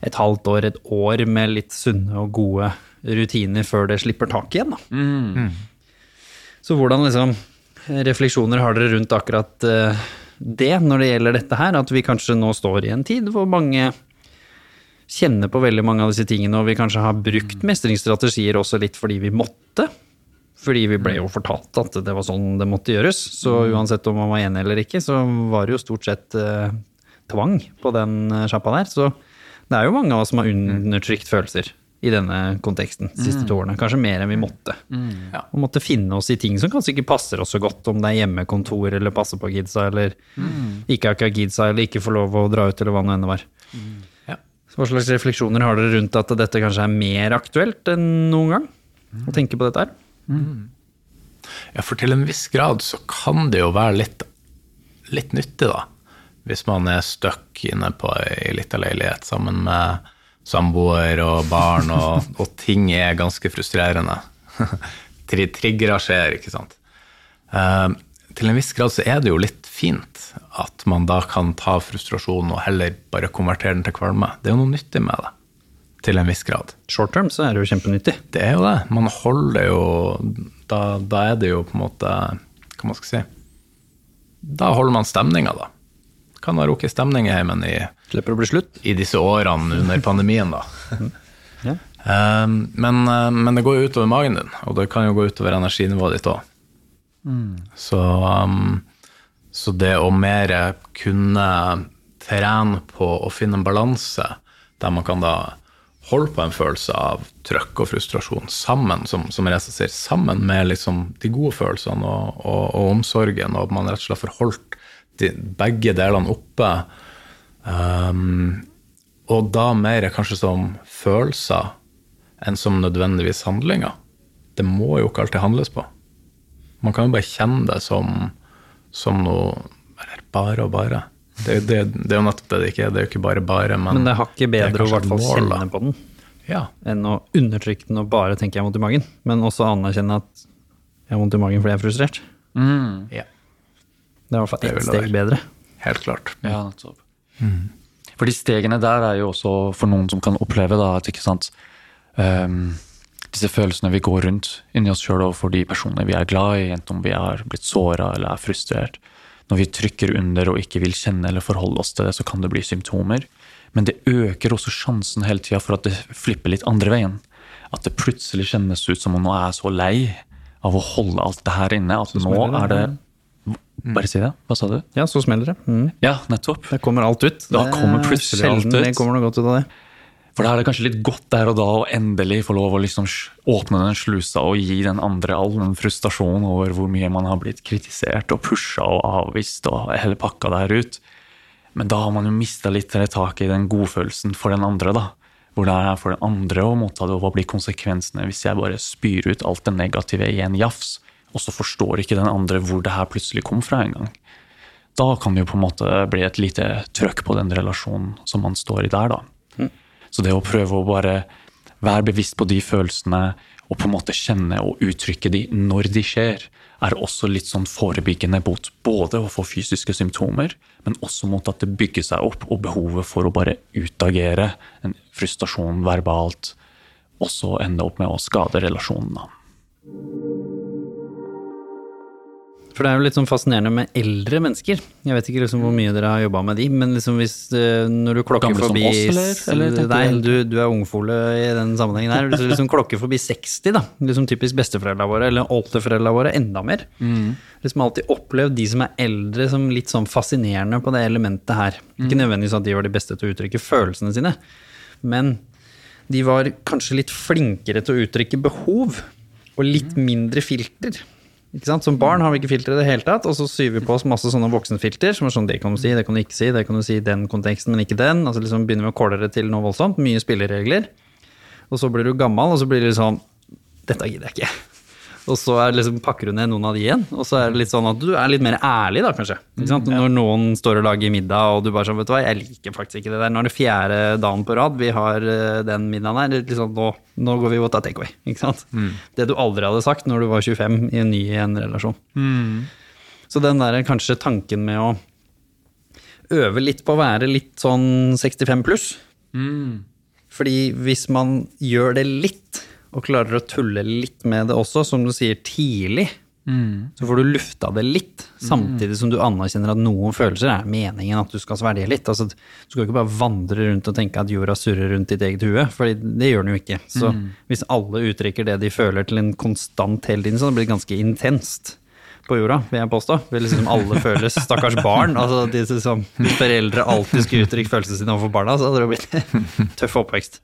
et halvt år, et år med litt sunne og gode rutiner før det slipper tak igjen. Da. Så hvordan liksom refleksjoner har dere rundt akkurat eh, det når det gjelder dette her? At vi kanskje nå står i en tid hvor mange kjenner på veldig mange av disse tingene, og vi kanskje har brukt mestringsstrategier også litt fordi vi måtte. Fordi vi ble jo fortalt at det var sånn det måtte gjøres. Så uansett om man var enig eller ikke, så var det jo stort sett eh, tvang på den eh, sjappa der. Så det er jo mange av oss som har undertrykt følelser i denne konteksten de siste to årene. Kanskje mer enn vi måtte. Ja. Og måtte finne oss i ting som kanskje ikke passer oss så godt, om det er hjemmekontor eller passe på kidsa, eller ikke ha kidsa, eller ikke få lov å dra ut, eller hva det nå var. Ja. Så hva slags refleksjoner har dere rundt at dette kanskje er mer aktuelt enn noen gang? Å tenke på dette her? Ja, for til en viss grad så kan det jo være litt, litt nyttig, da. Hvis man er stuck inne på ei lita leilighet sammen med samboer og barn, og, og ting er ganske frustrerende. Tri- Triggere skjer, ikke sant. Eh, til en viss grad så er det jo litt fint at man da kan ta frustrasjonen og heller bare konvertere den til kvalme. Det er jo noe nyttig med det. Til en viss grad. Short term så er det jo kjempenyttig. Det er jo det. Man holder jo Da, da er det jo på en måte Hva man skal si Da holder man stemninga, da. Kan ha rukket stemning i heimen i, Slipper å bli slutt. i disse årene under pandemien, da. Ja. Um, men, uh, men det går jo utover magen din, og det kan jo gå utover energinivået ditt òg. Så, um, så det å mer kunne trene på å finne en balanse der man kan da holde på en følelse av trøkk og frustrasjon sammen, som, som Reza sier, sammen med liksom de gode følelsene og, og, og omsorgen, og at man rett og slett får holdt de, begge delene oppe. Um, og da mer kanskje som følelser enn som nødvendigvis handlinger. Det må jo ikke alltid handles på. Man kan jo bare kjenne det som, som noe Eller bare og bare. Det, det, det er jo nettopp det det ikke er. Det er jo ikke bare bare, men, Men det er hakket er bedre å i hvert fall da. kjenne på den, Ja. enn å undertrykke den og bare tenke jeg har vondt i magen. Men også anerkjenne at jeg har vondt i magen fordi jeg er frustrert. ja. Det er i hvert fall ett steg bedre. Helt klart. Ja, nettopp. For de stegene der er jo også for noen som kan oppleve da, at ikke sant, um, disse følelsene vi går rundt inni oss sjøl overfor de personene vi er glad i, enten om vi har blitt såra eller er frustrert. Når vi trykker under og ikke vil kjenne eller forholde oss til det, så kan det bli symptomer. Men det øker også sjansen hele tida for at det flipper litt andre veien. At det plutselig kjennes ut som om nå er jeg så lei av å holde alt det her inne, at nå er det Bare si det. Hva sa du? Ja, så smeller det. Mm. Ja, nettopp. Det kommer alt ut. Da Det er kommer plutselig alt ut. Det kommer noe godt ut av det. For da er det kanskje litt godt der og da å endelig få lov å liksom åpne den slusa og gi den andre all den frustrasjonen over hvor mye man har blitt kritisert og pusha og avvist og hele pakka der ut. Men da har man jo mista litt taket i den godfølelsen for den andre, da. Hvor det er for den andre å motta det, og hva blir konsekvensene hvis jeg bare spyr ut alt det negative i en jafs, og så forstår ikke den andre hvor det her plutselig kom fra engang. Da kan det jo på en måte bli et lite trøkk på den relasjonen som man står i der, da. Så det å prøve å bare være bevisst på de følelsene og på en måte kjenne og uttrykke de når de skjer, er også litt sånn forebyggende mot både å få fysiske symptomer, men også mot at det bygger seg opp, og behovet for å bare utagere en frustrasjon verbalt, også ende opp med å skade relasjonen. For det er jo litt sånn fascinerende med eldre mennesker. Jeg vet ikke liksom hvor mye dere har jobba med de, men liksom hvis eh, når du klokker Gamle som oss, eller? Eller Nei, du- du, er ungfole i den sammenhengen her. Du liksom klokker forbi 60, da. Liksom typisk besteforeldra våre, eller oldeforeldra våre, enda mer. Liksom alltid opplevd de som er eldre som litt sånn fascinerende på det elementet her. Ikke nødvendigvis at de var de beste til å uttrykke følelsene sine, men de var kanskje litt flinkere til å uttrykke behov, og litt mindre filter. Som barn har vi ikke filtre i det hele tatt, og så syr vi på oss masse sånne voksenfilter, som er sånn det kan du si, det kan du ikke si, det kan du si i den konteksten, men ikke den. Altså liksom begynner vi å kåle det til noe voldsomt. Mye spilleregler. Og så blir du gammel, og så blir det sånn Dette gidder jeg ikke. Og så liksom, pakker du ned noen av de igjen, og så er det litt sånn at du er litt mer ærlig, da, kanskje. Sant? Når noen står og lager middag, og du bare sånn, vet du hva, jeg liker faktisk ikke det der. Nå er det fjerde dagen på rad vi har eh, den middagen her. Er sånn, nå, nå går vi og tar takeaway, ikke sant. Det du aldri hadde sagt når du var 25 i en ny en relasjon. Så den der kanskje tanken med å øve litt på å være litt sånn 65 pluss. Fordi hvis man gjør det litt, og klarer å tulle litt med det også, som du sier, tidlig, så får du lufta det litt, samtidig som du anerkjenner at noen følelser er meningen at du skal svelge litt. Altså, du skal ikke bare vandre rundt og tenke at jorda surrer rundt ditt eget hue, for det gjør den jo ikke. Så hvis alle uttrykker det de føler til en konstant hele tiden, så blir det ganske intenst på jorda, vil jeg påstå. Vil liksom alle føles stakkars barn. Altså de som hvis foreldre alltid skulle uttrykke følelsene sine overfor barna, så hadde det blitt tøff oppvekst.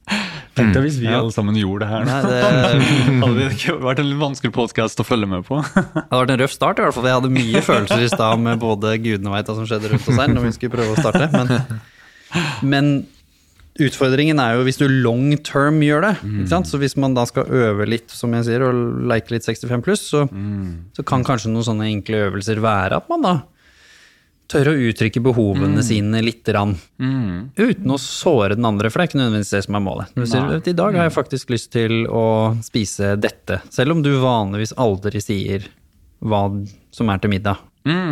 Tenk deg hvis vi alle sammen gjorde det her. Nei, det Hadde det ikke vært en litt vanskelig podkast å følge med på? det hadde vært en røff start, i hvert fall. Jeg hadde mye følelser i stad med både gudene veit hva som skjedde rundt oss her, når vi skulle prøve å starte. Men, men utfordringen er jo hvis du long term gjør det. Sant? Så hvis man da skal øve litt, som jeg sier, og leke litt 65 pluss, så, så kan kanskje noen sånne enkle øvelser være at man da tør å uttrykke behovene sine litt grann. Uten å såre den andre, for det er ikke nødvendigvis det som er målet. Du sier, I dag har jeg faktisk lyst til å spise dette, selv om du vanligvis aldri sier hva som er til middag.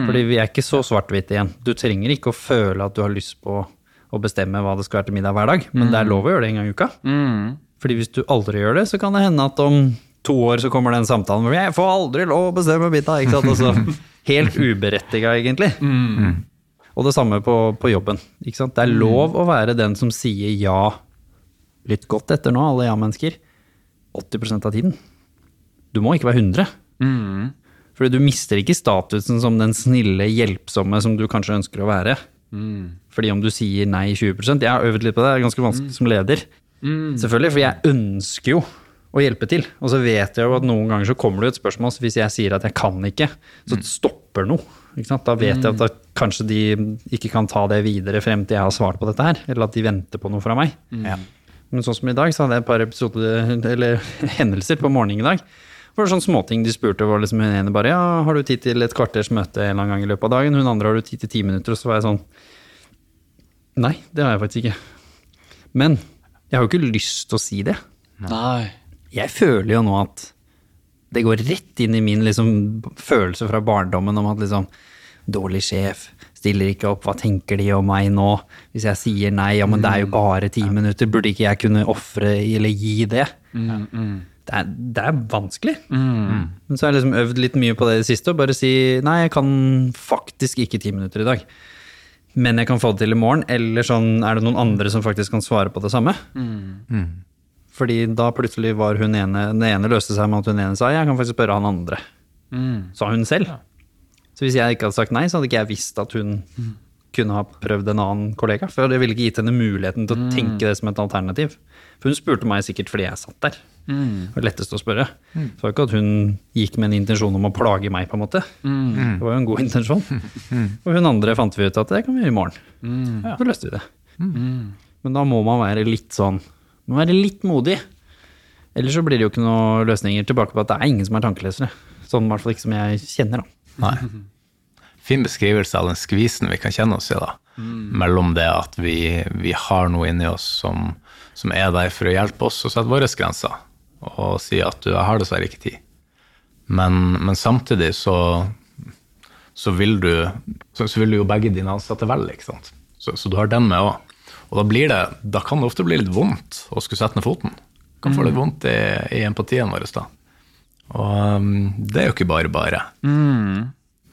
Fordi vi er ikke så svart-hvite igjen. Du trenger ikke å føle at du har lyst på å bestemme hva det skal være til middag hver dag, men det er lov å gjøre det en gang i uka. Fordi hvis du aldri gjør det, så kan det hende at om to år så kommer den samtalen hvor jeg får aldri lov å bestemme middag. Ikke sant? Altså, helt uberettiga, egentlig. Og det samme på, på jobben. Ikke sant? Det er lov å være den som sier ja. Lytt godt etter nå, alle ja-mennesker. 80% av tiden. Du må ikke være 100. Fordi du mister ikke statusen som den snille, hjelpsomme som du kanskje ønsker å være. Fordi om du sier nei 20 Jeg har øvd litt på det, det er ganske vanskelig som leder. Selvfølgelig, for jeg ønsker jo å hjelpe til. Og så vet jeg jo at noen ganger så kommer det jo et spørsmål, så hvis jeg sier at jeg kan ikke, så stopper noe. Ikke sant? Da vet jeg at da kanskje de ikke kan ta det videre frem til jeg har svart på dette her, eller at de venter på noe fra meg. Ja. Men sånn som i dag, så hadde jeg et par episoder, eller hendelser på morgenen i dag. Det var sånne småting de spurte, var liksom hun ene bare ja, har du tid til et kvarters møte en eller annen gang i løpet av dagen? Hun andre har du tid til ti minutter? Og så var jeg sånn Nei, det har jeg faktisk ikke. Men jeg har jo ikke lyst til å si det. Nei. Jeg føler jo nå at det går rett inn i min liksom, følelse fra barndommen om at liksom Dårlig sjef, stiller ikke opp, hva tenker de om meg nå? Hvis jeg sier nei, ja, men det er jo bare ti minutter, burde ikke jeg kunne ofre eller gi det? Det, er, det er vanskelig. Men så har jeg liksom øvd litt mye på det i det siste, og bare si nei, jeg kan faktisk ikke ti minutter i dag. Men jeg kan få det til i morgen, eller sånn, er det noen andre som faktisk kan svare på det samme? Fordi da plutselig var hun ene Den ene løste seg med at hun ene sa jeg kan faktisk spørre han andre. Sa hun selv. Så hvis jeg ikke hadde sagt nei, så hadde ikke jeg visst at hun kunne ha prøvd en annen kollega. For det ville ikke gitt henne muligheten til å tenke det som et alternativ. For hun spurte meg sikkert fordi jeg satt der. Det var lettest å spørre. Så det var ikke at hun gikk med en intensjon om å plage meg, på en måte. Det var jo en god intensjon. Og hun andre fant vi ut at det kan vi gjøre i morgen. Så løste vi det. Men da må man være litt sånn Man må være litt modig. Ellers så blir det jo ikke noen løsninger tilbake på at det er ingen som er tankelesere. Sånn i hvert fall ikke som jeg kjenner, da. Nei. Fin beskrivelse av den skvisen vi kan kjenne oss i, da. Mellom det at vi, vi har noe inni oss som, som er der for å hjelpe oss og sette våre grenser, og si at du, jeg har dessverre ikke tid. Men, men samtidig så, så, vil du, så, vil du jo begge dine ansatte vel, ikke sant. Så, så du har den med òg. Og da, blir det, da kan det ofte bli litt vondt å skulle sette ned foten. Kan få litt vondt i, i empatien vår da. Og um, det er jo ikke bare bare.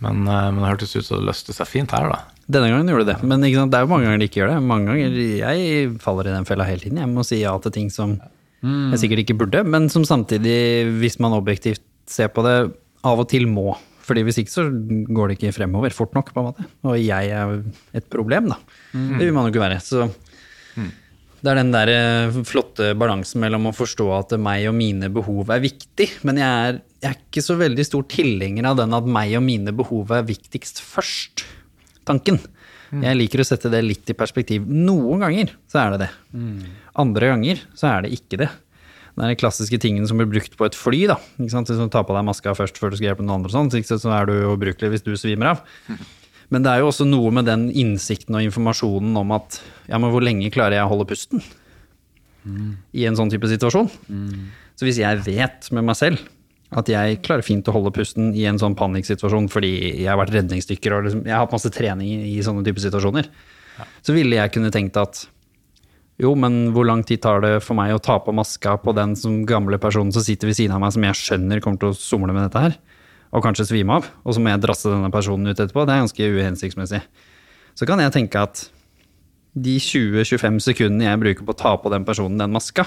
Men, eh, men det hørtes ut som det løste seg fint her, da. Denne gangen gjorde det det, men sant? det er jo mange ganger de ikke gjør det. Mange ganger Jeg faller i den fella hele tiden. Jeg må si ja til ting som jeg sikkert ikke burde, men som samtidig, hvis man objektivt ser på det, av og til må. Fordi hvis ikke så går det ikke fremover fort nok, på en måte. Og jeg er et problem, da. Det vil man jo ikke være. Så det er den der eh, flotte balansen mellom å forstå at meg og mine behov er viktig, men jeg er, jeg er ikke så veldig stor tilhenger av den at meg og mine behov er viktigst først. Tanken. Jeg liker å sette det litt i perspektiv. Noen ganger så er det det. Andre ganger så er det ikke det. Det er den klassiske tingen som blir brukt på et fly. da? Hvis du tar på deg maska først før du skal hjelpe noen andre, sånn, så er du ubrukelig hvis du svimer av. Men det er jo også noe med den innsikten og informasjonen om at ja, men hvor lenge klarer jeg å holde pusten? I en sånn type situasjon? Så hvis jeg vet med meg selv at jeg klarer fint å holde pusten i en sånn panikksituasjon fordi jeg har vært redningsdykker og liksom, jeg har hatt masse trening i, sånne type situasjoner, så ville jeg kunne tenkt at jo, men hvor lang tid tar det for meg å ta på maska på den som gamle personen som sitter ved siden av meg, som jeg skjønner kommer til å somle med dette her, og kanskje svime av, og så må jeg drasse denne personen ut etterpå? Det er ganske uhensiktsmessig. Så kan jeg tenke at de 20-25 sekundene jeg bruker på å ta på den personen den maska,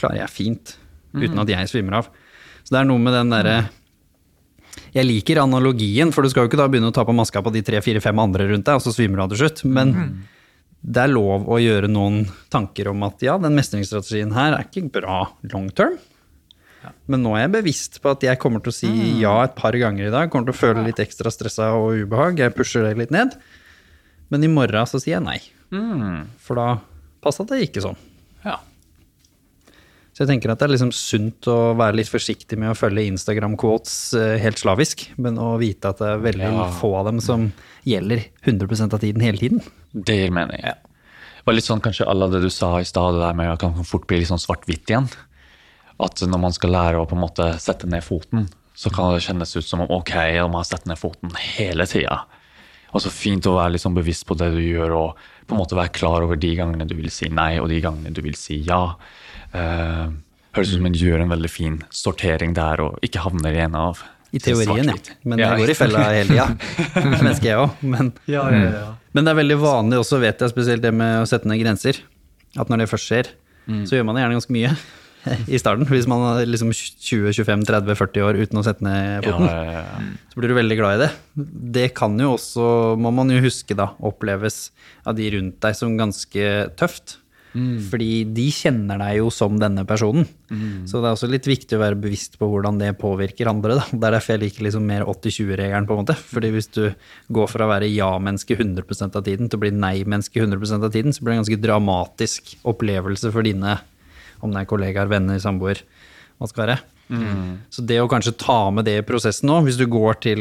klarer jeg fint uten at jeg svimer av. Så det er noe med den derre Jeg liker analogien, for du skal jo ikke da begynne å ta på maska på de tre-fire-fem andre rundt deg, og så svimer du av til slutt. Men det er lov å gjøre noen tanker om at ja, den mestringsstrategien her er ikke bra long term. Men nå er jeg bevisst på at jeg kommer til å si ja et par ganger i dag. Kommer til å føle litt ekstra stressa og ubehag. Jeg pusher det litt ned. Men i morgen så sier jeg nei. For da passa det ikke sånn. Ja. Så jeg tenker at det er liksom sunt å være litt forsiktig med å følge Instagram-quotes eh, helt slavisk, men å vite at det er veldig Ja. få av dem som gjelder 100% av tiden hele tiden. Det gir mening. Det var litt sånn kanskje alle det du sa i stad, det der med at man fort bli litt sånn svart-hvitt igjen. At når man skal lære å på en måte sette ned foten, så kan det kjennes ut som om ok, jeg må sette ned foten hele tida. Og så fint å være sånn bevisst på det du gjør, og på en måte være klar over de gangene du vil si nei, og de gangene du vil si ja. Uh, høres ut som en gjør en veldig fin sortering der, og ikke havner i en av I teorien, ja. Men jeg går i fella hele tida. Menneske jeg òg. Men, men det er veldig vanlig også, vet jeg, spesielt det med å sette ned grenser. At når det først skjer, så gjør man det gjerne ganske mye i starten. Hvis man er liksom 20-25-30-40 år uten å sette ned foten. ja, ja. så blir du veldig glad i det. Det kan jo også, må man jo huske da, oppleves av de rundt deg som ganske tøft. Fordi de kjenner deg jo som denne personen. Så det er også litt viktig å være bevisst på hvordan det påvirker andre. Da. Det er derfor jeg liker liksom mer 80-20-regelen, på en måte. Fordi hvis du går fra å være ja-menneske 100% av tiden til å bli nei-menneske 100% av tiden, så blir det en ganske dramatisk opplevelse for dine, om det er kollegaer, venner, samboer, hva skal være. være. Så det å kanskje ta med det i prosessen nå, hvis du går til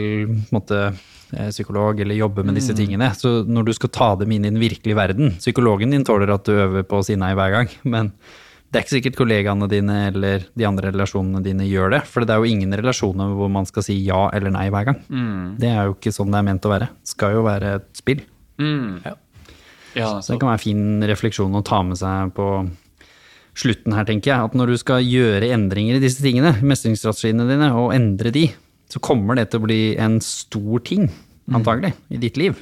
måte, eh, psykolog eller jobber med disse tingene, så når du skal ta dem inn i den virkelige verden Psykologen din tåler at du øver på å si nei hver gang, men det er ikke sikkert kollegaene dine eller de andre relasjonene dine gjør det. For det er jo ingen relasjoner hvor man skal si ja eller nei hver gang. Det er jo ikke sånn det er ment å være. Det skal jo være et spill. Ja, Så det kan være en fin refleksjon å ta med seg på slutten her, tenker jeg. At når du skal gjøre endringer i disse tingene, mestringsstrategiene dine, og endre de, så kommer det til å bli en stor ting, antagelig, i ditt liv.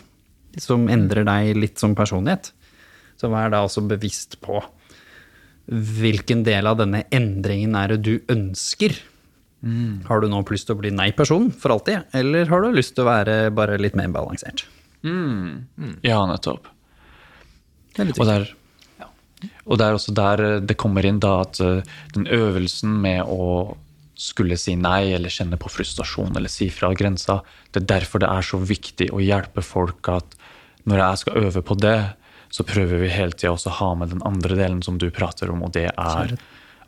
Som endrer deg litt som personlighet. Så vær da også bevisst på hvilken del av denne endringen er det du ønsker. Har du nå lyst til å bli nei-person for alltid, eller har du lyst til å være bare litt mer balansert? ja nettopp. Det er litt Og der, og det er også der eh, det kommer inn da at eh, den øvelsen med å skulle si nei eller kjenne på frustrasjon eller si fra grensa, det er derfor det er så viktig å hjelpe folk at når jeg skal øve på det, så prøver vi hele tida å ha med den andre delen som du prater om, og det er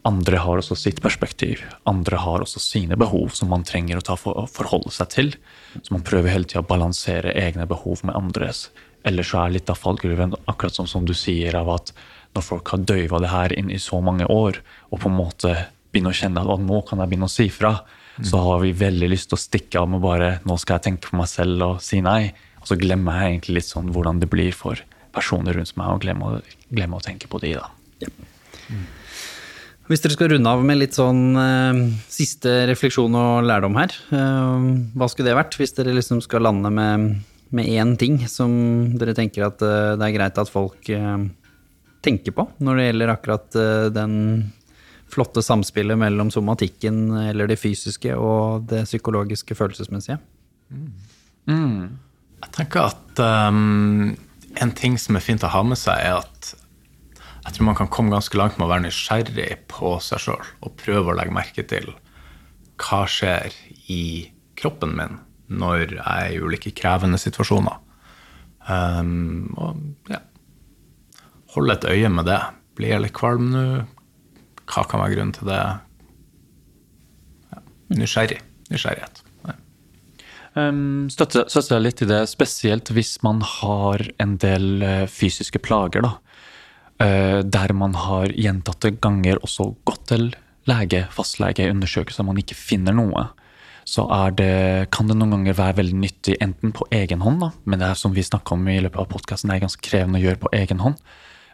andre har også sitt perspektiv. Andre har også sine behov som man trenger å ta for, forholde seg til. Så man prøver hele tida å balansere egne behov med andres. Ellers så er litt av fallgruven akkurat sånn som du sier, av at når folk har døyva det her inn i så mange år, og på en måte begynner å kjenne at nå kan jeg begynne å si fra, så har vi veldig lyst til å stikke av med bare nå skal jeg tenke på meg selv og si nei. Og så glemmer jeg egentlig litt sånn hvordan det blir for personer rundt meg, og glemmer, glemmer å tenke på de, da. Hvis dere skal runde av med litt sånn eh, siste refleksjon og lærdom her, eh, hva skulle det vært? Hvis dere liksom skal lande med, med én ting som dere tenker at eh, det er greit at folk tenker på når det gjelder akkurat eh, den flotte samspillet mellom somatikken eller det fysiske og det psykologiske følelsesmessige? Jeg tenker at um, en ting som er fint å ha med seg, er at jeg tror man kan komme ganske langt med å være nysgjerrig på seg sjøl og prøve å legge merke til hva skjer i kroppen min når jeg er i ulike krevende situasjoner. Um, og ja, holde et øye med det. Blir jeg litt kvalm nå? Hva kan være grunnen til det? Ja, nysgjerrig. Nysgjerrighet. Um, støtter, deg litt i det, spesielt hvis man har en del eh, fysiske plager, da. Eh, der man har gjentatte ganger også gått til lege, fastlege, undersøkelser, man ikke finner noe. Så det, kan det noen ganger være veldig nyttig enten på egen hånd, da, men det er som vi snakka om i løpet av podkasten, er ganske krevende å gjøre på egen hånd,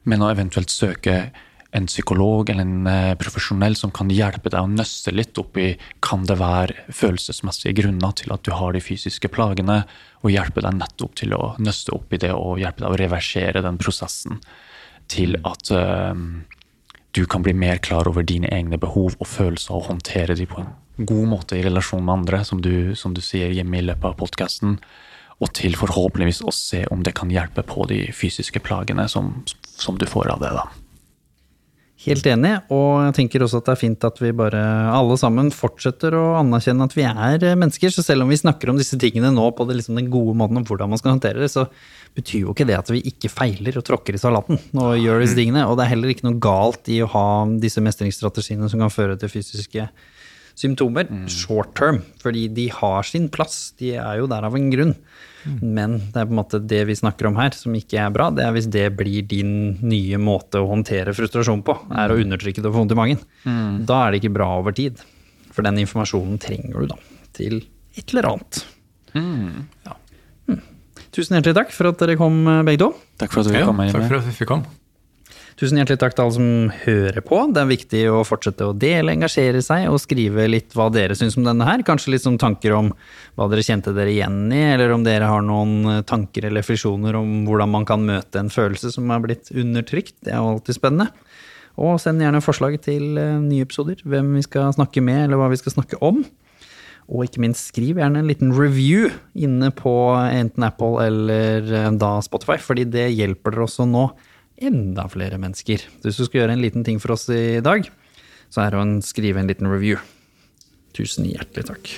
men å eventuelt søke en psykolog eller en eh, profesjonell som kan hjelpe deg å nøste litt opp i kan det være følelsesmessige grunner til at du har de fysiske plagene, og hjelpe deg nettopp til å nøste opp i det og hjelpe deg å reversere den prosessen til at uh, du kan bli mer klar over dine egne behov og følelser og håndtere de på en god måte i relasjon med andre, som du, som du sier hjemme i løpet av podkasten. Og til forhåpentligvis å se om det kan hjelpe på de fysiske plagene som, som du får av det. da. Helt enig, og jeg tenker også at det er fint at vi bare alle sammen fortsetter å anerkjenne at vi er eh, mennesker. Så selv om vi snakker om disse tingene nå på det, liksom, den gode måten om hvordan man skal håndtere det, så betyr jo ikke det at vi ikke feiler og tråkker i salaten og gjør disse tingene. Og det er heller ikke noe galt i å ha disse mestringsstrategiene som kan føre til fysiske symptomer short term, fordi de har sin plass. De er jo der av en grunn. Men det er på en måte det vi snakker om her, som ikke er bra, det er hvis det blir din nye måte å håndtere frustrasjon på, er å undertrykke det og få vondt i magen. Da er det ikke bra over tid. For den informasjonen trenger du da til et eller annet. Ja. Mm. Tusen hjertelig takk for at dere kom, begge to. Takk for at vi Ja, kom. takk for at vi fikk komme. Tusen hjertelig takk til alle som hører på. Det er viktig å fortsette å dele, engasjere seg og skrive litt hva dere syns om denne her. Kanskje litt som tanker om hva dere kjente dere igjen i, eller om dere har noen eh, tanker eller refleksjoner om hvordan man kan møte en følelse som er blitt undertrykt. Det er jo alltid spennende. Og send gjerne forslag til eh, nye episoder, hvem vi skal snakke med, eller hva vi skal snakke om. Og ikke minst skriv gjerne en liten review inne på enten Apple eller eh, da Spotify, fordi det hjelper dere også nå enda flere mennesker. Så hvis du skal gjøre en liten ting for oss i dag, så er det å skrive en liten review. Tusen hjertelig takk.